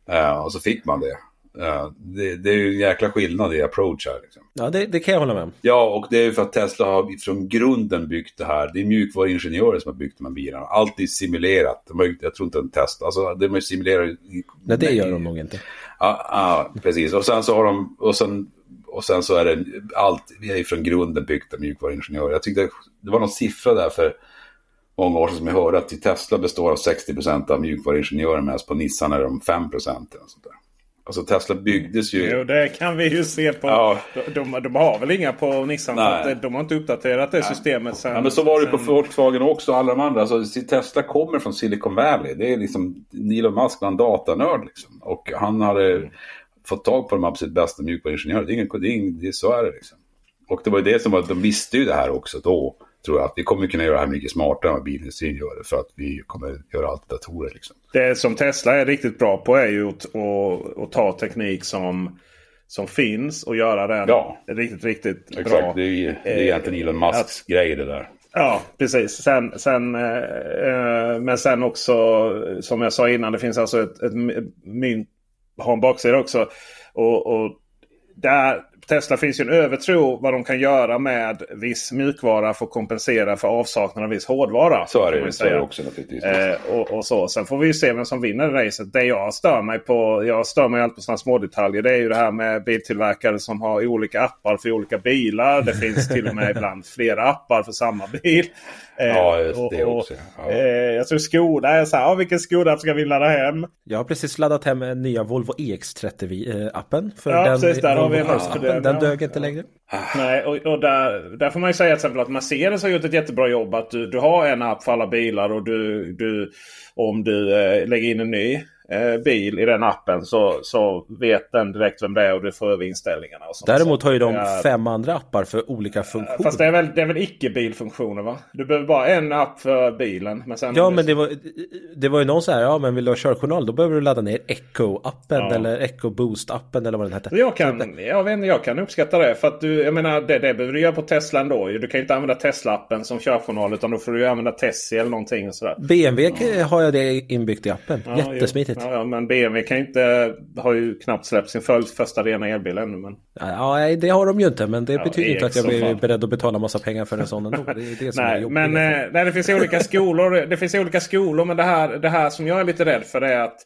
Uh, och så fick man det. Ja, det, det, är ju en jäkla skillnad i approach här. Liksom. Ja, det, det, kan jag hålla med om. Ja, och det är ju för att Tesla har från grunden byggt det här. Det är mjukvaruingenjörer som har byggt de här bilarna. Allt är simulerat. De har, jag tror inte en test. Alltså, de simulerar... Nej, det gör de nog inte. Ja, ja, precis. Och sen så har de... Och sen, och sen så är det allt, vi är från grunden byggt av mjukvaruingenjörer. Jag tyckte det var någon siffra där för många år sedan som jag hörde att Tesla består av 60% av mjukvaruingenjörer medan på Nissan är de 5% eller sånt där. Alltså Tesla byggdes ju... Jo, det kan vi ju se på. Ja. De, de, har väl inga på Nissan. Nej. För de har inte uppdaterat det Nej. systemet sen. Ja, men så var det sen... på Volkswagen också. Alla de andra. Alltså, Tesla kommer från Silicon Valley. Det är liksom Elon Musk en datanörd. Liksom. Och han hade mm. fått tag på de absolut bästa mjukvaruingenjörerna. Det är, ingen, det är, ingen, det är så är det liksom. Och det var ju det som var, de visste ju det här också då tror jag att vi kommer kunna göra det här mycket smartare än vad bilindustrin gör det. För att vi kommer göra allt datorer. Liksom. Det som Tesla är riktigt bra på är ju att, att, att ta teknik som, som finns och göra den ja. riktigt, riktigt Exakt. bra. Det är, det är egentligen Elon Musks att, grej det där. Ja, precis. Sen, sen, eh, eh, men sen också, som jag sa innan, det finns alltså ett, ett mynt, har en baksida också. Och, och där, Tesla finns ju en övertro vad de kan göra med viss mjukvara för att kompensera för avsaknad av viss hårdvara. Så är det, så är det också naturligtvis. Eh, och, och, så. Sen får vi ju se vem som vinner racet. Det jag stör mig på, jag stör mig alltid på sådana små detaljer. Det är ju det här med biltillverkare som har olika appar för olika bilar. Det finns till och med ibland flera appar för samma bil. Eh, ja, det och, också. Ja. Eh, jag tror Skoda är så här, ah, vilken Skoda ska vi ladda hem? Jag har precis laddat hem nya Volvo EX30-appen. För ja, den, precis. Där har vi en appen, den dög inte längre. Nej, och, och där, där får man ju säga till exempel att Mercedes har gjort ett jättebra jobb. Att du, du har en app för alla bilar och du, du om du eh, lägger in en ny eh, bil i den appen så, så vet den direkt vem det är och du får över inställningarna. Och sånt. Däremot har ju de fem andra appar för olika funktioner. Fast det är väl, det är väl icke-bilfunktioner va? Du behöver bara en app för bilen. Men sen ja men det var, det var ju någon så här, ja men vill du ha körjournal då behöver du ladda ner Echo-appen ja. eller Echo Boost-appen eller vad den hette. Jag kan, jag, vet, jag kan uppskatta det. För att du, jag menar det, det behöver du göra på Tesla ändå. Du kan ju inte använda Tesla-appen som körjournal utan då får du använda Tessie eller någonting. Och sådär. BMW ja. har jag det inbyggt i appen. Ja, Jättesmidigt. Ja, men BMW kan ju inte, har ju knappt släppt sin första rena elbil ännu. Men... Ja, det har de ju inte. Men det ja, betyder inte att jag blir beredd att betala massa pengar för en sån ändå. Det är det som nej, är men eh, nej, det finns olika skolor. Det finns olika skolor. Men det här, det här som jag är lite rädd för är att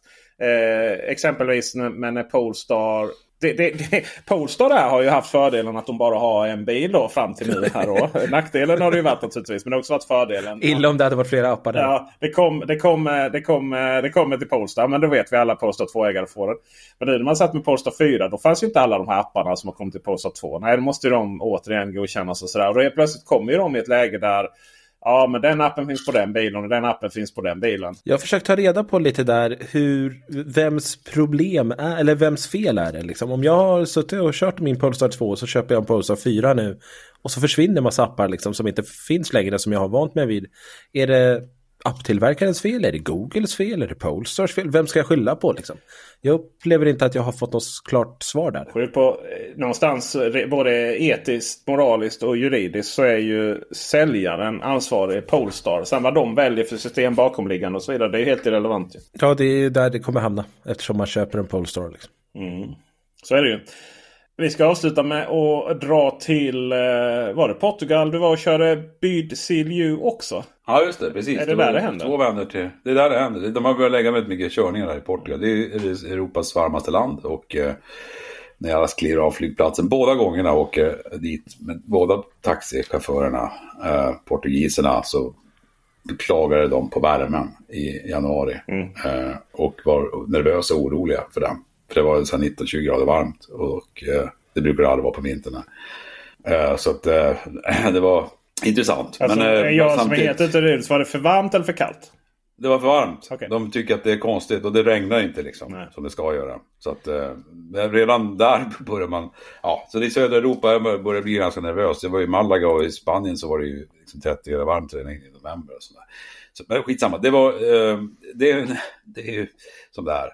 eh, exempelvis med när Polestar det, det, det, Polestar där har ju haft fördelen att de bara har en bil då fram till nu. Här då. Nackdelen har det ju varit naturligtvis. Men det har också varit fördelen. Illa om det hade varit flera appar där. Ja, det, kom, det, kom, det, kom, det kommer till Polestar. Men då vet vi alla Polestar 2-ägare får det. Men nu när man satt med Polestar 4 då fanns ju inte alla de här apparna som har kommit till Polestar 2. Nej, då måste ju de återigen godkännas och sådär. Och då plötsligt kommer ju de i ett läge där Ja, men den appen finns på den bilen och den appen finns på den bilen. Jag har försökt ta reda på lite där hur, vems problem är, eller vems fel är det liksom. Om jag har suttit och kört min Polestar 2 så köper jag en Polestar 4 nu och så försvinner massa appar liksom som inte finns längre som jag har vant mig vid. Är det apptillverkarens fel? Är det Googles fel? Är det Polestars fel? Vem ska jag skylla på liksom? Jag upplever inte att jag har fått något klart svar där. Skyll på eh, någonstans både etiskt, moraliskt och juridiskt så är ju säljaren ansvarig Polestar. Sen vad de väljer för system bakomliggande och så vidare det är helt irrelevant. Ja, det är där det kommer hamna eftersom man köper en Polestar. Liksom. Mm. Så är det ju. Vi ska avsluta med att dra till eh, var det Portugal du var och körde Byd Silju också? Ja just det, precis. Är det, det där det händer? Två vänner till. Det är där det händer. De har börjat lägga väldigt mycket körningar där i Portugal. Det är Europas varmaste land. Och eh, när jag kliver av flygplatsen båda gångerna och åker dit med båda taxichaufförerna, eh, portugiserna, så beklagade de på värmen i januari. Mm. Eh, och var nervösa och oroliga för den. För det var 19-20 grader varmt och eh, det brukar det aldrig vara på vintern. Eh, så att eh, det var intressant. Alltså, Men, jag som är helt ute var det för varmt eller för kallt? Det var för varmt. Okay. De tycker att det är konstigt och det regnar inte liksom. Nej. Som det ska göra. Så att eh, redan där börjar man. Ja, så i södra Europa börjar bli ganska nervös. Det var i Malaga och i Spanien så var det ju liksom 30 grader varmt redan i november. Och sådär. Så, men skitsamma. Det var. Eh, det, det är ju som det är.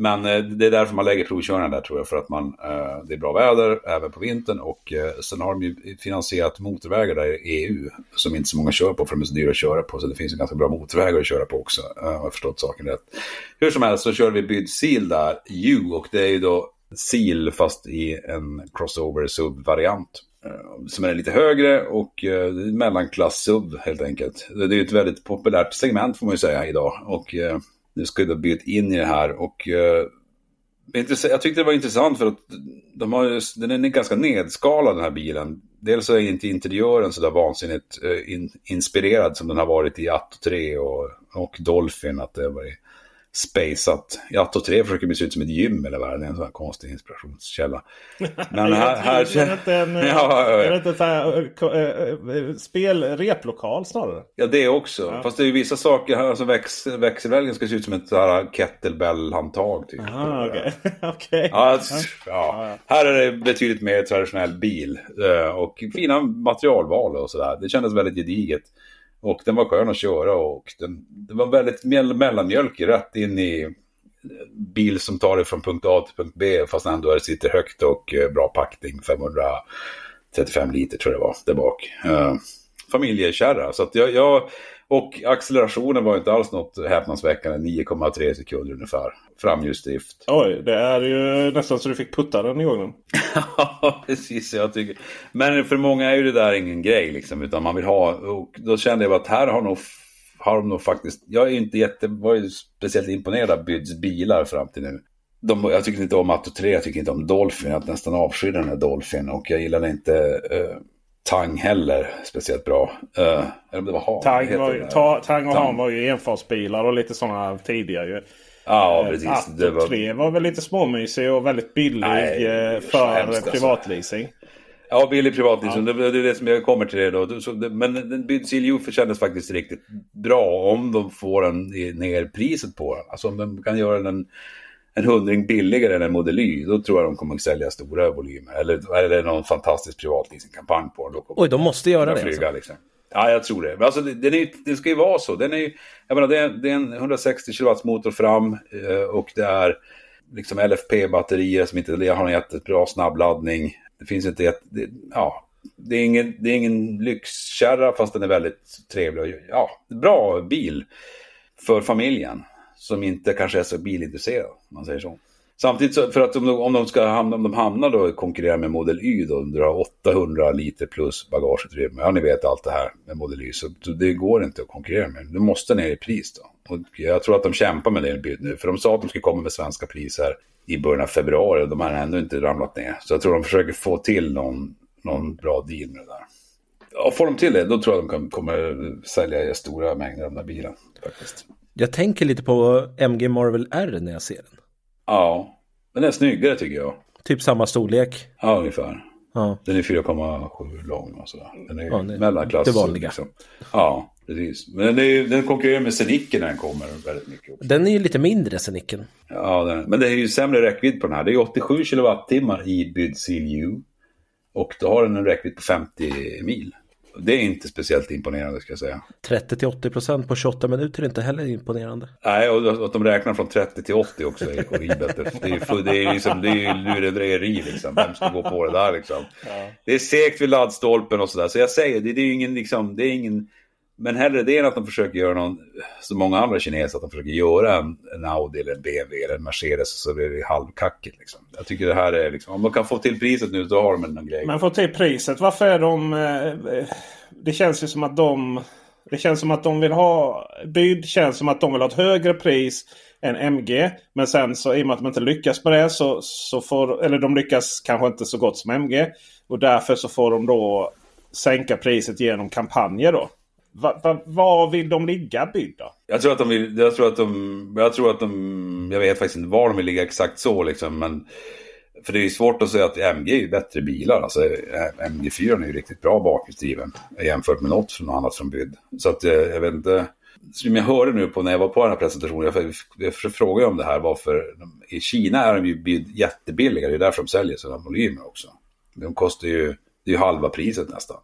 Men eh, det är därför man lägger provkörningar där tror jag. För att man, eh, det är bra väder även på vintern. Och eh, sen har de ju finansierat motorvägar där i EU. Som inte så många kör på för de är så dyra att köra på. Så det finns ju ganska bra motorvägar att köra på också. Om jag förstått saken rätt. Hur som helst så kör vi Byd Seal där, U. Och det är ju då Seal fast i en crossover sub-variant. Som är lite högre och mellanklass-sub helt enkelt. Det är ju ett väldigt populärt segment får man ju säga idag. Och nu ska jag då byta in i det här och eh, jag tyckte det var intressant för att de har, den är ganska nedskalad den här bilen. Dels så är inte interiören så där vansinnigt eh, in, inspirerad som den har varit i Atto 3 och, och Dolphin. Att det var spaceat. I Atto 3 försöker det se ut som ett gym eller vad det är. En sån här konstig inspirationskälla. Men här... här är det inte en, ja, är det inte så här, äh, spelreplokal snarare? Ja, det också. Ja. Fast det är ju vissa saker. Alltså väx, växelvälgen ska se ut som ett kettlebell-handtag. Typ. Aha, okej. Okay. okay. ja, ja. Här är det betydligt mer traditionell bil. Och fina materialval och sådär. Det kändes väldigt gediget. Och den var skön att köra och den, det var väldigt mellanmjölk rätt in i bil som tar dig från punkt A till punkt B fast ändå det sitter högt och eh, bra packning. 535 liter tror jag det var där bak. Uh, familjekärra. Så att jag, jag, och accelerationen var inte alls något häpnadsväckande. 9,3 sekunder ungefär. Framhjulsdrift. Oj, det är ju nästan så du fick putta den igång den. ja, precis. Jag tycker. Men för många är ju det där ingen grej liksom. Utan man vill ha. Och då kände jag att här har nog har de nog faktiskt, jag är inte jätte, var ju speciellt imponerad av Byds bilar fram till nu. De, jag tycker inte om Atto 3, jag tycker inte om Dolphin, jag nästan avskyr den här Dolphin och jag gillar inte uh, Tang heller speciellt bra. Uh, eller om det var Han. Tang, var, ta, tang och Han var ju enfarsbilar och lite sådana tidigare. Ja, uh, precis. Atto det var... 3 var väl lite småmysig och väldigt billig Nej, uh, för alltså. privatleasing. Alltså. Ja, billig privatleasing. Ja. Det, det är det som jag kommer till det då. Så, det, men Silju kändes faktiskt riktigt bra om de får en, ner priset på den. Alltså om de kan göra den en hundring billigare än en Model Y, då tror jag de kommer att sälja stora volymer. Eller, eller någon fantastisk privatleasingkampanj på den. Oj, de måste göra det flyga, alltså. liksom. Ja, jag tror det. Men alltså, det, är, det ska ju vara så. Den är, jag menar, det, är, det är en 160 kW motor fram eh, och det är liksom LFP-batterier som inte har en jättebra snabbladdning. Det finns inte ett, det, ja, det är, ingen, det är ingen lyxkärra fast den är väldigt trevlig. Ja, bra bil för familjen som inte kanske är så bilintresserad, om man säger så. Samtidigt så, för att om de, om de ska hamna, om de hamnar då och konkurrerar med Model Y då, under 800 liter plus bagageutrymme, ja ni vet allt det här med Model Y, så, det går inte att konkurrera med. Du måste ner i pris då. Och jag tror att de kämpar med det nu, för de sa att de skulle komma med svenska priser i början av februari och de har ändå inte ramlat ner. Så jag tror de försöker få till någon, någon bra deal med det där. Ja, får de till det, då tror jag de kommer sälja stora mängder av den där bilen. Faktiskt. Jag tänker lite på MG Marvel R när jag ser den. Ja, den är snyggare tycker jag. Typ samma storlek? Ja, ungefär. Ja. Den är 4,7 lång och sådär. Den är ja, mellanklass. Det vanliga. Liksom. Ja, precis. Men den, är, den konkurrerar med Sceniken när den kommer väldigt mycket. Också. Den är ju lite mindre, Sceniken. Ja, den, men det är ju sämre räckvidd på den här. Det är 87 kilowattimmar i Byd CLU. Och då har den en räckvidd på 50 mil. Det är inte speciellt imponerande ska jag säga. 30-80% på 28 minuter är inte heller imponerande. Nej, och att de räknar från 30 till 80 också är horribelt. Det är, det är, liksom, det är lurendrejeri liksom. Vem ska gå på det där liksom? Ja. Det är segt vid laddstolpen och sådär. Så jag säger, det, det är ingen liksom, det är ingen... Men hellre det än att de försöker göra någon, som många andra kineser, att de försöker göra en, en Audi eller en BMW eller en Mercedes så blir det halvkackigt. Liksom. Jag tycker det här är liksom, om de kan få till priset nu då har de en grej. Men få till priset, varför är de... Eh, eh, det känns ju som att de... Det känns som att de vill ha... Byd känns som att de vill ha ett högre pris än MG. Men sen så i och med att de inte lyckas med det så, så får... Eller de lyckas kanske inte så gott som MG. Och därför så får de då sänka priset genom kampanjer då. Va, va, var vill de ligga byggda? då? Jag tror att de vill... Jag tror att de... Jag tror att de... Jag vet faktiskt inte var de vill ligga exakt så liksom. Men för det är ju svårt att säga att MG är ju bättre bilar. Alltså MG4 är ju riktigt bra bakhjulsdriven jämfört med något från annat från Byd. Så att eh, jag vet inte. Som jag hörde nu på när jag var på den här presentationen, jag, jag frågade om det här varför. I Kina är de ju jättebilliga, det är därför de säljer sådana volymer också. De kostar ju, det är ju halva priset nästan.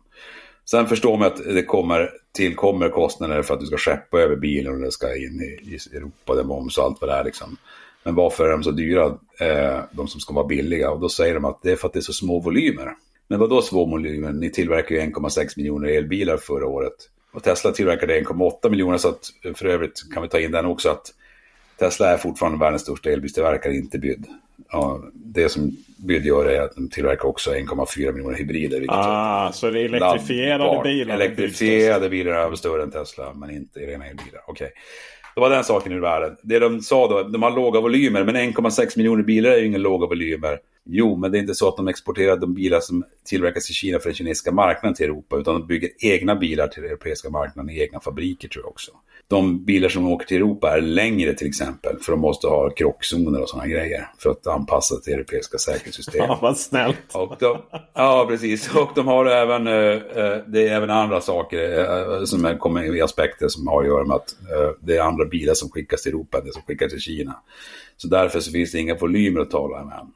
Sen förstår man att det kommer, tillkommer kostnader för att du ska skeppa över bilen och det ska in i, i Europa, det moms och allt vad det är liksom. Men varför är de så dyra, eh, de som ska vara billiga? Och då säger de att det är för att det är så små volymer. Men vad då små volymer? Ni tillverkade ju 1,6 miljoner elbilar förra året. Och Tesla tillverkade 1,8 miljoner så att för övrigt kan vi ta in den också att Tesla är fortfarande världens största elbilstillverkare, inte bydd. Ja, det som Byd gör är att de tillverkar också 1,4 miljoner hybrider. Ah, så det är elektrifierade bilar? Elektrifierade bilar är större än Tesla, men inte rena elbilar. Okej. Okay. Det var den saken ur världen. Det de sa då, de har låga volymer, men 1,6 miljoner bilar är ju inga låga volymer. Jo, men det är inte så att de exporterar de bilar som tillverkas i Kina för den kinesiska marknaden till Europa, utan de bygger egna bilar till den europeiska marknaden i egna fabriker tror jag också. De bilar som åker till Europa är längre till exempel, för de måste ha krockzoner och sådana grejer för att anpassa till europeiska säkerhetssystem. Ja, vad snällt. Och de, ja, precis. Och de har även, eh, det är även andra saker eh, som kommer i aspekter som har att göra med att eh, det är andra bilar som skickas till Europa än det som skickas till Kina. Så därför så finns det inga volymer att tala med.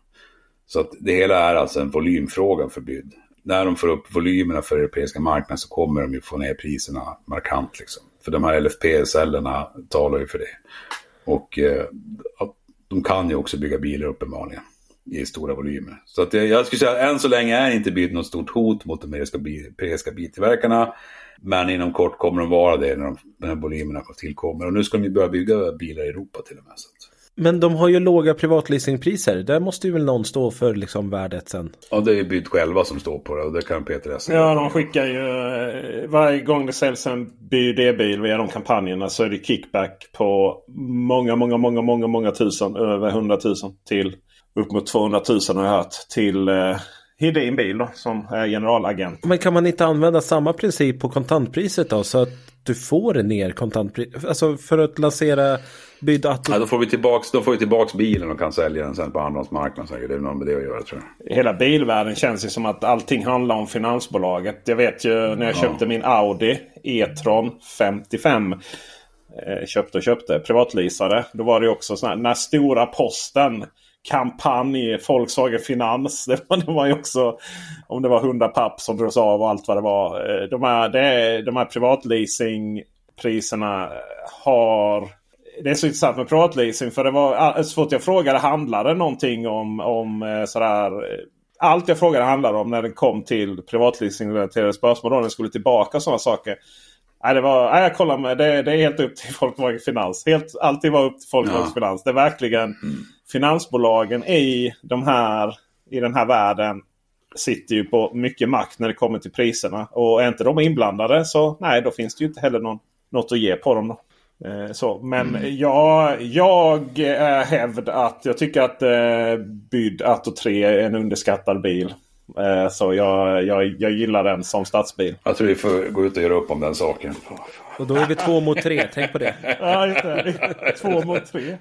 Så att det hela är alltså en volymfråga för Byd. När de får upp volymerna för europeiska marknaden så kommer de ju få ner priserna markant. Liksom. För de här LFP-cellerna talar ju för det. Och eh, de kan ju också bygga bilar uppenbarligen i stora volymer. Så att jag skulle säga att än så länge är inte Byd något stort hot mot de europeiska biltillverkarna. Men inom kort kommer de vara det när de, när volymerna tillkommer. Och nu ska de ju börja bygga bilar i Europa till och med. Så. Men de har ju låga privatleasingpriser. Där måste ju väl någon stå för liksom värdet sen. Ja, det är Byd själva som står på det och det kan Peter Essen. Ja, de skickar ju eh, varje gång det säljs en Byd E-bil via de kampanjerna så är det kickback på många, många, många, många, många tusen. Över 100 000 till upp mot 200 000 har jag hört. Till eh, Hedin bil då, som är generalagent. Men kan man inte använda samma princip på kontantpriset då? Så att du får ner kontantpris? Alltså för att lansera bydd att... Ja, då får vi tillbaks, då får vi tillbaks bilen och kan sälja den sen på andrahandsmarknaden. Det är något med det att göra tror jag. Hela bilvärlden känns ju som att allting handlar om finansbolaget. Jag vet ju när jag ja. köpte min Audi E-tron 55. Eh, köpte och köpte privatleasade. Då var det också så här, när stora posten kampanj. Volkswagen Finans. Det var, det var ju också om det var 100 papp som drogs av och allt vad det var. Eh, de här, det, de här privatleasingpriserna har det är så intressant med privatleasing. För det var så fort jag frågade handlade någonting om, om eh, sådär. Allt jag frågade handlade om när det kom till privatleasingrelaterade spörsmål. Då den skulle tillbaka och sådana saker. Nej, det var, nej, jag kollar med. Det, det är helt upp till Folkvagen Finans. Helt, alltid var upp till Folkvagen ja. Finans. Det är verkligen mm. finansbolagen i, de här, i den här världen sitter ju på mycket makt när det kommer till priserna. Och är inte de inblandade så nej, då finns det ju inte heller någon, något att ge på dem. Då. Eh, så, men mm. jag, jag är hävd att jag tycker att eh, Byd Atto 3 är en underskattad bil. Eh, så jag, jag, jag gillar den som stadsbil. Jag tror vi får gå ut och göra upp om den saken. Och då är vi två mot tre, tänk på det. Ja, just det. Två mot tre.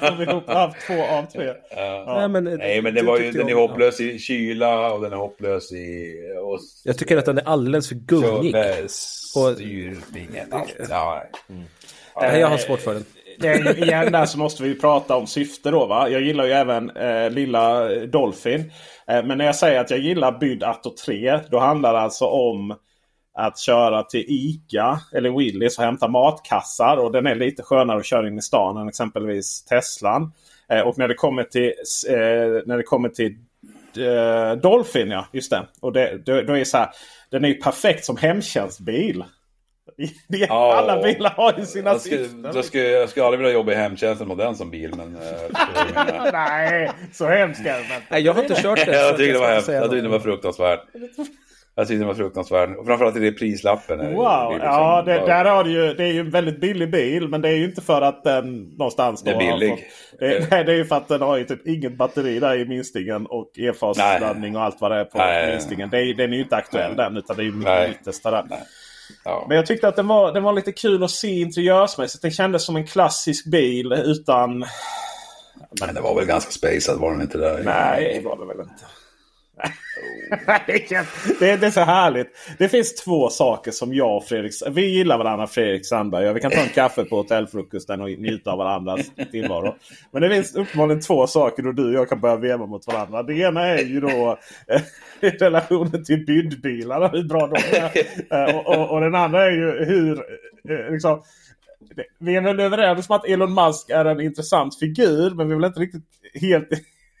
Får vi ihop haft två av tre. Ja. Nej, men, Nej, men det var ju, den är hopplös i kyla och den är hopplös i... Och, jag tycker att den är alldeles för gungig. Styrningen. Ja. Mm. Nej, jag har svårt för den. Det, igen där så måste vi prata om syfte då. Va? Jag gillar ju även eh, lilla Dolphin. Eh, men när jag säger att jag gillar Byd Atto 3. Då handlar det alltså om att köra till ICA eller Willys och hämta matkassar. Och den är lite skönare att köra in i stan än exempelvis Teslan. Eh, och när det kommer till, eh, när det kommer till Dolphin, ja just det. Och det, då, då är så här, den är ju perfekt som hemtjänstbil. Ja, Alla bilar har ju sina jag skulle, syften. Jag skulle, jag skulle aldrig vilja jobba i hemtjänsten med den som bil. Men, äh, Nej, så hemskt är det Nej, jag har inte kört det. jag tyckte det var, hemskt. Jag tyckte det var fruktansvärt. Jag tyckte det var fruktansvärt. Och framförallt är det prislappen. Wow, ja det, där har det ju. Det är ju en väldigt billig bil. Men det är ju inte för att den någonstans Det är billig. Fått, det, nej, det är ju för att den har ju typ inget batteri där i minstingen. Och e-fasladdning och allt vad det är på nej, minstingen. Det är, den är ju inte aktuell nej. den. Utan det är ju mycket yttersta där. Nej. Ja. Men jag tyckte att den var, den var lite kul att se interiörsmässigt. Den kändes som en klassisk bil utan... Men den var väl ganska spacad var den inte där? Nej, det var den väl inte det, det är så härligt. Det finns två saker som jag och Fredrik... Vi gillar varandra Fredrik Sandberg. Vi kan ta en kaffe på hotellfrukosten och njuta av varandras tillvaro. Men det finns uppenbarligen två saker då du och jag kan börja veva mot varandra. Det ena är ju då eh, relationen till byddbilar Hur bra de är. Eh, och, och, och, den andra är ju hur... Eh, liksom, vi är väl överens om att Elon Musk är en intressant figur. Men vi är väl inte riktigt helt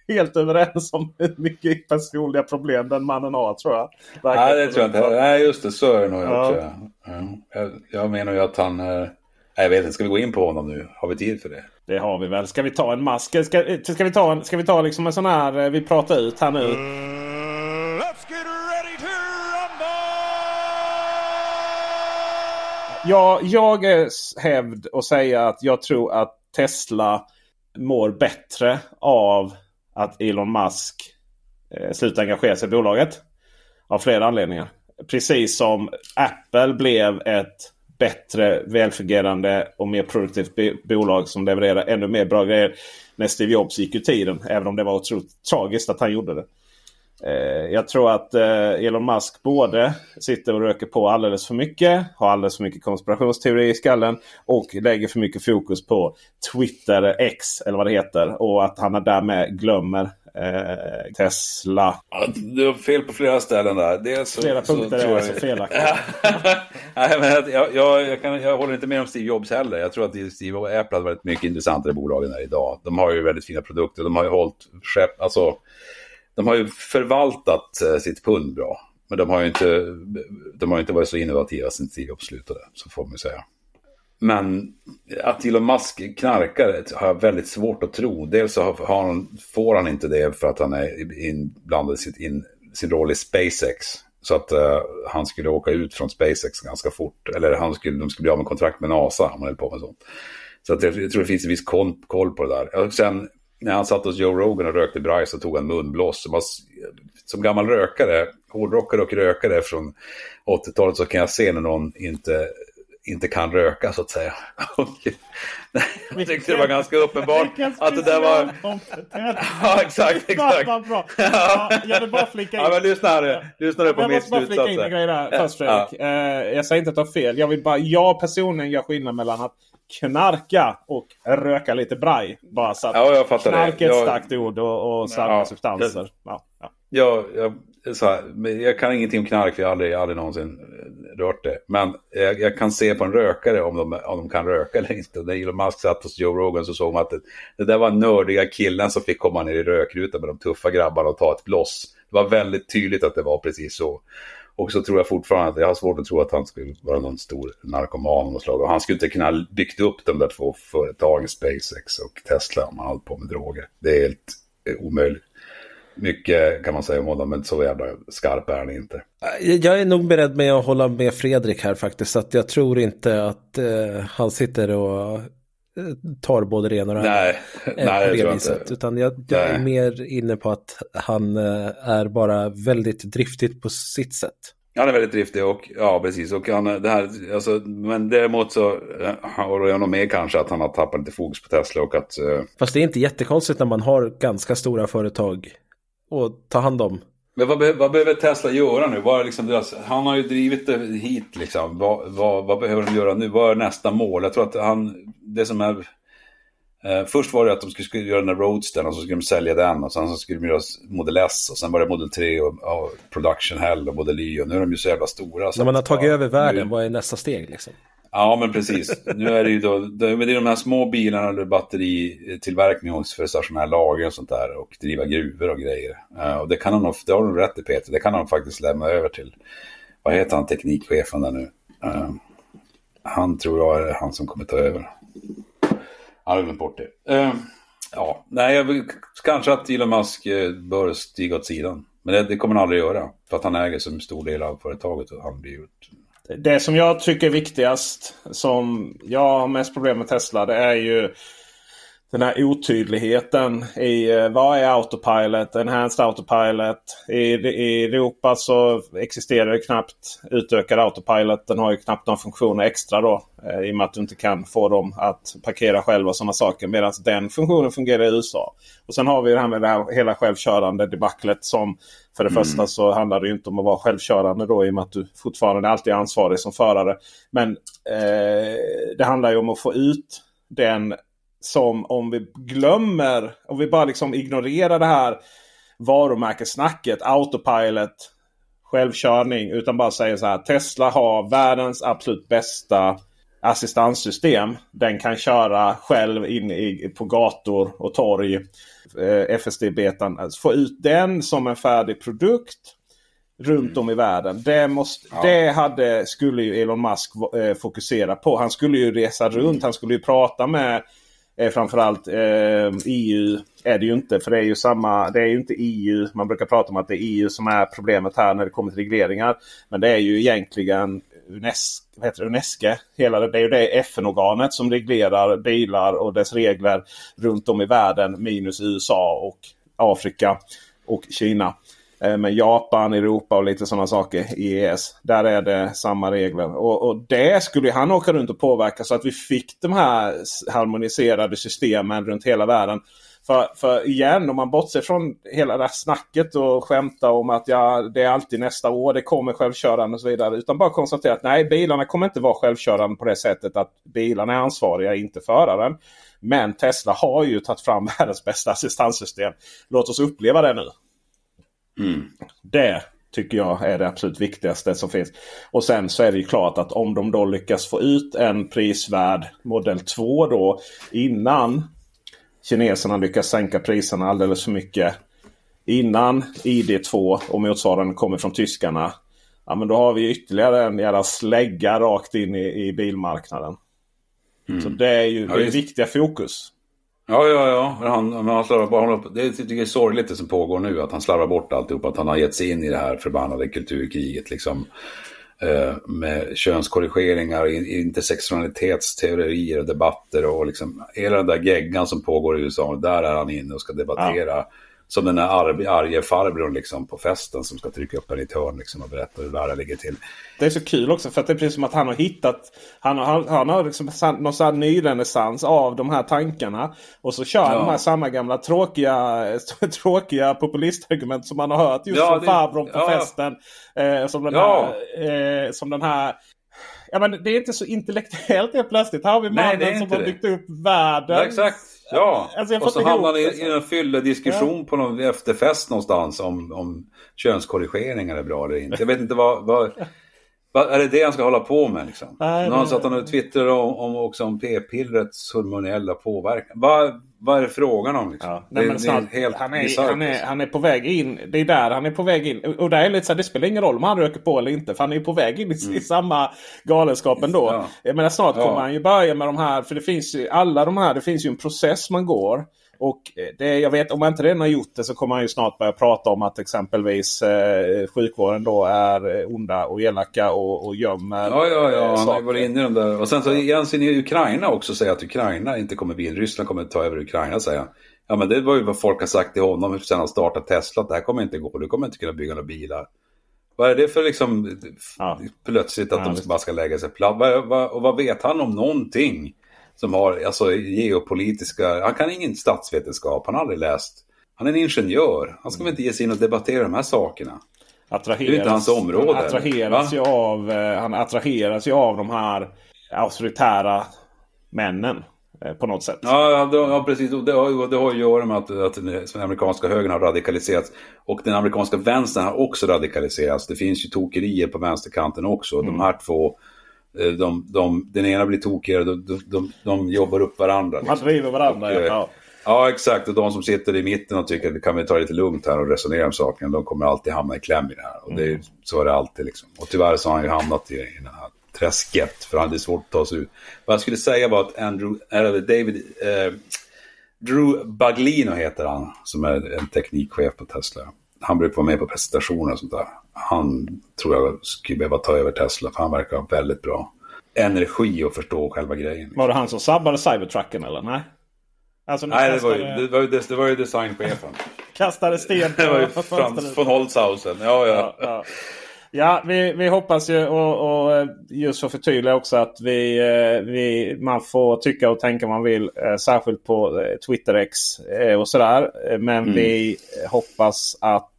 helt överens om hur mycket personliga problem den mannen har tror jag. Nej, det tror jag inte. Nej, just det. Så är det nog ja. också. Ja. Jag, jag menar ju att han... Eh, jag vet inte, ska vi gå in på honom nu? Har vi tid för det? Det har vi väl. Ska vi ta en mask? Ska, ska, vi ta, en, ska vi ta liksom en sån här eh, vi pratar ut här nu? Uh, Ja, jag är hävd att säga att jag tror att Tesla mår bättre av att Elon Musk eh, slutar engagera sig i bolaget. Av flera anledningar. Precis som Apple blev ett bättre, välfungerande och mer produktivt bolag som levererar ännu mer bra grejer när Steve Jobs gick ur tiden. Även om det var otroligt tragiskt att han gjorde det. Eh, jag tror att eh, Elon Musk både sitter och röker på alldeles för mycket. Har alldeles för mycket konspirationsteori i skallen. Och lägger för mycket fokus på Twitter X eller vad det heter. Och att han därmed glömmer eh, Tesla. Du har fel på flera ställen där. Dels så, flera punkter så är alltså felaktiga. Nej, men jag, jag, jag, kan, jag håller inte med om Steve Jobs heller. Jag tror att Steve och Apple hade varit mycket intressantare bolag än idag. De har ju väldigt fina produkter. De har ju hållit skepp, alltså de har ju förvaltat eh, sitt pund bra. Men de har ju inte, de har inte varit så innovativa sen Steve Jobs slutade, så får man säga. Men att Elon Musk knarkar har jag väldigt svårt att tro. Dels så har han, får han inte det för att han är inblandad i sin, in, sin roll i SpaceX. Så att uh, han skulle åka ut från SpaceX ganska fort. Eller han skulle, de skulle bli av med kontrakt med NASA om han höll på med sånt. Så att jag, jag tror det finns en viss koll, koll på det där. Och sen när han satt hos Joe Rogan och rökte braj så tog han munblås. Som, som gammal rökare, hårdrockare och rökare från 80-talet så kan jag se när någon inte, inte kan röka så att säga. jag tyckte det var ganska uppenbart att det där var... ja, exakt, exakt. Ja, jag vill bara flika in. Ja, men lyssna här Lyssna nu på mitt slutsats. Jag måste bara flika in en grej där först Fredrik. Ja. Eh, jag säger inte att du har fel. Jag vill bara, jag personligen gör skillnad mellan att knarka och röka lite braj. Bara så att ja, jag fattar knark är ett starkt ord och, och starka ja, substanser. Ja, ja. Ja, jag, så här, jag kan ingenting om knark för jag har aldrig, aldrig någonsin rört det. Men jag, jag, kan se på en rökare om de, om de kan röka eller inte. När Elon Musk satt hos Joe Rogan så såg man att det, det där var nördiga killen som fick komma ner i rökrutan med de tuffa grabbarna och ta ett bloss. Det var väldigt tydligt att det var precis så. Och så tror jag fortfarande att jag har svårt att tro att han skulle vara någon stor narkoman av något slag. Och han skulle inte kunna byggt upp de där två företagen, SpaceX och Tesla, om han hållit på med droger. Det är helt eh, omöjligt. Mycket kan man säga om honom, men så jävla skarp är han inte. Eh, jag är nog beredd med att hålla med Fredrik här faktiskt. Att jag tror inte att eh, han sitter och tar både det ena och det andra. Nej, nej det tror jag inte. Utan jag, jag är mer inne på att han eh, är bara väldigt driftigt på sitt sätt. Han är väldigt driftig och ja, precis. Och han, det här, alltså, men däremot så har jag nog med kanske att han har tappat lite fokus på Tesla och att... Fast det är inte jättekonstigt när man har ganska stora företag att ta hand om. Men vad, vad behöver Tesla göra nu? Vad liksom deras, han har ju drivit det hit liksom. Vad, vad, vad, behöver de göra nu? Vad är nästa mål? Jag tror att han, det som är... Eh, först var det att de skulle, skulle göra den där Roadstern och så skulle de sälja den och sen så skulle de göra Model S och sen var det Model 3 och, och Production Hell och Model Y och nu är de ju så jävla stora. Så När man har tagit över världen, nu, vad är nästa steg liksom? Ja, men precis. Nu är det ju då, det är de här små bilarna eller batteritillverkning hos för stationära lager och sånt där och driva gruvor och grejer. Eh, och det kan han nog, det har du rätt i Peter, det kan han faktiskt lämna över till, vad heter han, teknikchefen där nu? Eh, han tror jag är han som kommer ta över. Han har glömt bort det. Eh, ja, nej, jag vill, kanske att Elon Musk bör stiga åt sidan. Men det, det kommer han aldrig göra. För att han äger så stor del av företaget och han blir ju det som jag tycker är viktigast, som jag har mest problem med Tesla, det är ju den här otydligheten i eh, vad är autopilot, enhanced autopilot. I, I Europa så existerar det knappt utökad autopilot. Den har ju knappt någon funktioner extra då. Eh, I och med att du inte kan få dem att parkera själva och sådana saker. Medan den funktionen fungerar i USA. Och sen har vi det här med det här hela självkörande debaclet som för det mm. första så handlar det inte om att vara självkörande då i och med att du fortfarande alltid är ansvarig som förare. Men eh, det handlar ju om att få ut den som om vi glömmer, om vi bara liksom ignorerar det här varumärkessnacket, autopilot, självkörning. Utan bara säger så här. Tesla har världens absolut bästa assistanssystem. Den kan köra själv in i, på gator och torg. Eh, FSD-betan. Alltså få ut den som en färdig produkt runt om i världen. Det, måste, ja. det hade, skulle ju Elon Musk eh, fokusera på. Han skulle ju resa runt. Han skulle ju prata med eh, framförallt eh, EU är det ju inte. För det är ju samma. Det är ju inte EU. Man brukar prata om att det är EU som är problemet här när det kommer till regleringar. Men det är ju egentligen UNESCO. Vad heter det, UNESCO hela det, det är ju det FN-organet som reglerar bilar och dess regler runt om i världen. Minus USA och Afrika och Kina. Eh, med Japan, Europa och lite sådana saker i EES. Där är det samma regler. Och, och, det skulle han åka runt och påverka så att vi fick de här harmoniserade systemen runt hela världen. För, för igen, om man bortser från hela det här snacket och skämta om att ja, det är alltid nästa år, det kommer självkörande och så vidare. Utan bara konstatera att nej, bilarna kommer inte vara självkörande på det sättet att bilarna är ansvariga, inte föraren. Men Tesla har ju tagit fram världens bästa assistanssystem. Låt oss uppleva det nu. Mm. Det tycker jag är det absolut viktigaste som finns. Och sen så är det ju klart att om de då lyckas få ut en prisvärd Model 2 då innan kineserna lyckas sänka priserna alldeles för mycket. Innan ID2 och motsvarande kommer från tyskarna. Ja men då har vi ytterligare en jävla slägga rakt in i, i bilmarknaden. Mm. Så det är ju ja, det är viktiga fokus. Ja, ja, ja. Han, han slarvar bara, det tycker jag är sorgligt det som pågår nu. Att han slarvar bort alltihop. Att han har gett sig in i det här förbannade kulturkriget. Liksom, eh, med könskorrigeringar, intersexualitetsteorier och debatter. Och liksom, hela den där geggan som pågår i USA. Där är han inne och ska debattera. Ja som den där arge, arge farbrorn liksom på festen som ska trycka upp en i ett hörn liksom och berätta hur världen ligger till. Det är så kul också för att det är precis som att han har hittat Han har, han har liksom någon sån här nyrenässans av de här tankarna. Och så kör ja. de här samma gamla tråkiga, tråkiga populistargument som man har hört just ja, från farbrorn på ja. festen. Eh, som, den här, eh, som den här Ja men det är inte så intellektuellt helt plötsligt. Här har vi mannen Nej, som har byggt upp världen. Exakt. Ja, alltså och så hamnar ni i en fyllediskussion ja. på någon efterfest någonstans om, om könskorrigeringar är bra eller inte. Jag vet inte vad... vad Va, är det det han ska hålla på med liksom? Nej, Någon satt han twittrar om, om, också om p-pillrets hormonella påverkan. Vad, vad är det frågan om? Liksom? Ja, nej, det, är helt han, är, han, är, han är på väg in. Det är där han är på väg in. Och där är lite så här, det spelar ingen roll om han röker på eller inte. För han är på väg in i, mm. i samma galenskap ändå. Ja. Jag menar snart ja. kommer han ju börja med de här. För det finns ju alla de här. Det finns ju en process man går. Och det, jag vet om man inte redan har gjort det så kommer han ju snart börja prata om att exempelvis eh, sjukvården då är onda och elaka och, och gömmer. Ja, ja, ja. Han har ju varit inne i de där. Och sen så Jensen i Ukraina också säger att Ukraina inte kommer bli Ryssland kommer ta över Ukraina säger han. Ja, men det var ju vad folk har sagt till honom sen han startade Tesla. Att det här kommer inte gå. Du kommer inte kunna bygga några bilar. Vad är det för liksom ja. plötsligt att ja, de bara ska lägga sig platt? och vad vet han om någonting? Som har alltså, geopolitiska, han kan ingen statsvetenskap, han har aldrig läst. Han är en ingenjör, han ska väl inte ge sig in och debattera de här sakerna. Attraheras, det är inte hans område. Han attraheras, ju av, eh, han attraheras ju av de här auktoritära männen. Eh, på något sätt. Ja, ja precis. Det har, det har att göra med att, att den amerikanska högern har radikaliserats. Och den amerikanska vänstern har också radikaliserats. Det finns ju tokerier på vänsterkanten också. Mm. De här två de, de, den ena blir tokigare, de, de, de jobbar upp varandra. Man driver varandra, och, ja. Eh, ja. exakt. Och de som sitter i mitten och tycker att det kan vi ta det lite lugnt här och resonera om saken, de kommer alltid hamna i kläm i det här. Och det är, mm. så är det alltid liksom. Och tyvärr så har han ju hamnat i, i den här träsket, för han är svårt att ta sig ut. Vad jag skulle säga var att Andrew, eller David, eh, Drew Baglino heter han, som är en teknikchef på Tesla. Han brukar vara med på presentationer och sånt där han tror jag skulle behöva ta över Tesla för han verkar ha väldigt bra energi och förstå själva grejen. Var det han som sabbade Cybertrucken eller? Nej? Alltså, Nej, det var, ju, det, var ju, det var ju designchefen. kastade sten på Det var ju Frans von Holzhausen. Ja, ja. ja, ja. ja vi, vi hoppas ju och, och just för att förtydliga också att vi, eh, vi, man får tycka och tänka man vill. Eh, särskilt på eh, TwitterX och sådär. Men mm. vi hoppas att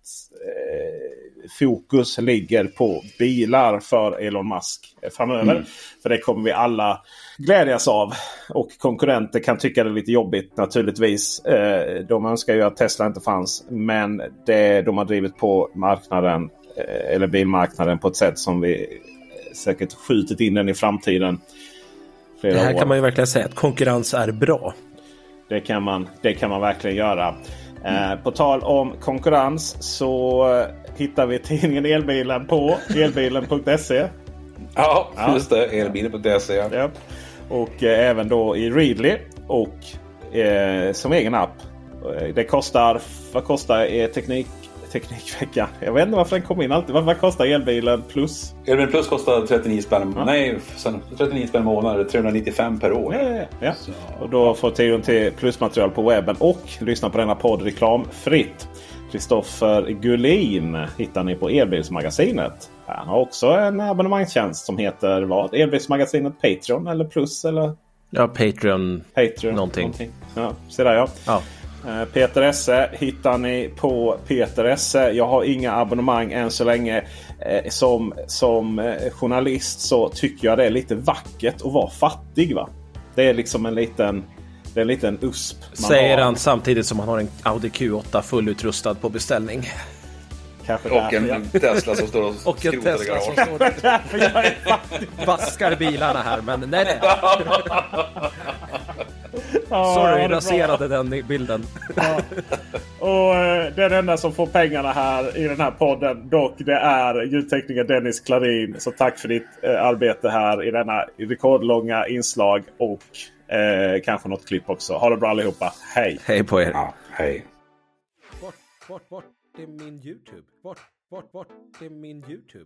fokus ligger på bilar för Elon Musk framöver. Mm. För det kommer vi alla glädjas av. Och konkurrenter kan tycka det är lite jobbigt naturligtvis. Eh, de önskar ju att Tesla inte fanns. Men det, de har drivit på marknaden eh, eller bilmarknaden på ett sätt som vi säkert skjutit in den i framtiden. Det här år. kan man ju verkligen säga att konkurrens är bra. Det kan man, det kan man verkligen göra. Eh, på tal om konkurrens så hittar vi tidningen Elbilen på elbilen.se. Ja, ja, just det. Elbilen.se. Ja. Och eh, även då i Readly och eh, som egen app. Eh, det kostar, vad kostar eh, teknik, Teknikveckan? Jag vet inte varför den kommer in alltid. Vad, kostar elbilen plus? Elbilen plus kostar 39 spänn. Ja. Nej, 39 spänn månaden. 395 per år. Ja, ja, ja. Och då får tillgång till plusmaterial på webben och lyssna på denna podd reklamfritt. Kristoffer Gullin hittar ni på Elbilsmagasinet. Han har också en abonnemangstjänst som heter vad? Elbilsmagasinet Patreon eller Plus? Eller? Ja, Patreon. Patreon någonting. någonting. Ja, se där ja. ja. Eh, Peter Esse hittar ni på Peter Esse. Jag har inga abonnemang än så länge. Eh, som, som eh, journalist så tycker jag det är lite vackert att vara fattig. va? Det är liksom en liten det är en liten USP. Säger har. han samtidigt som han har en Audi Q8 fullutrustad på beställning. Kanske och en jag... Tesla som står och, och en Tesla som står vaskar bilarna här. Men nej, nej. Sorry, jag raserade den bilden. Ja. Och eh, Den enda som får pengarna här i den här podden dock det är ljudtekniker Dennis Klarin. Så tack för ditt eh, arbete här i denna rekordlånga inslag. Och Eh, kanske något klipp också. Ha det bra allihopa. Hej! Hej på er! Ja, hej! Bort, bort, bort. Det är min YouTube. Bort, bort, bort. Det är min YouTube.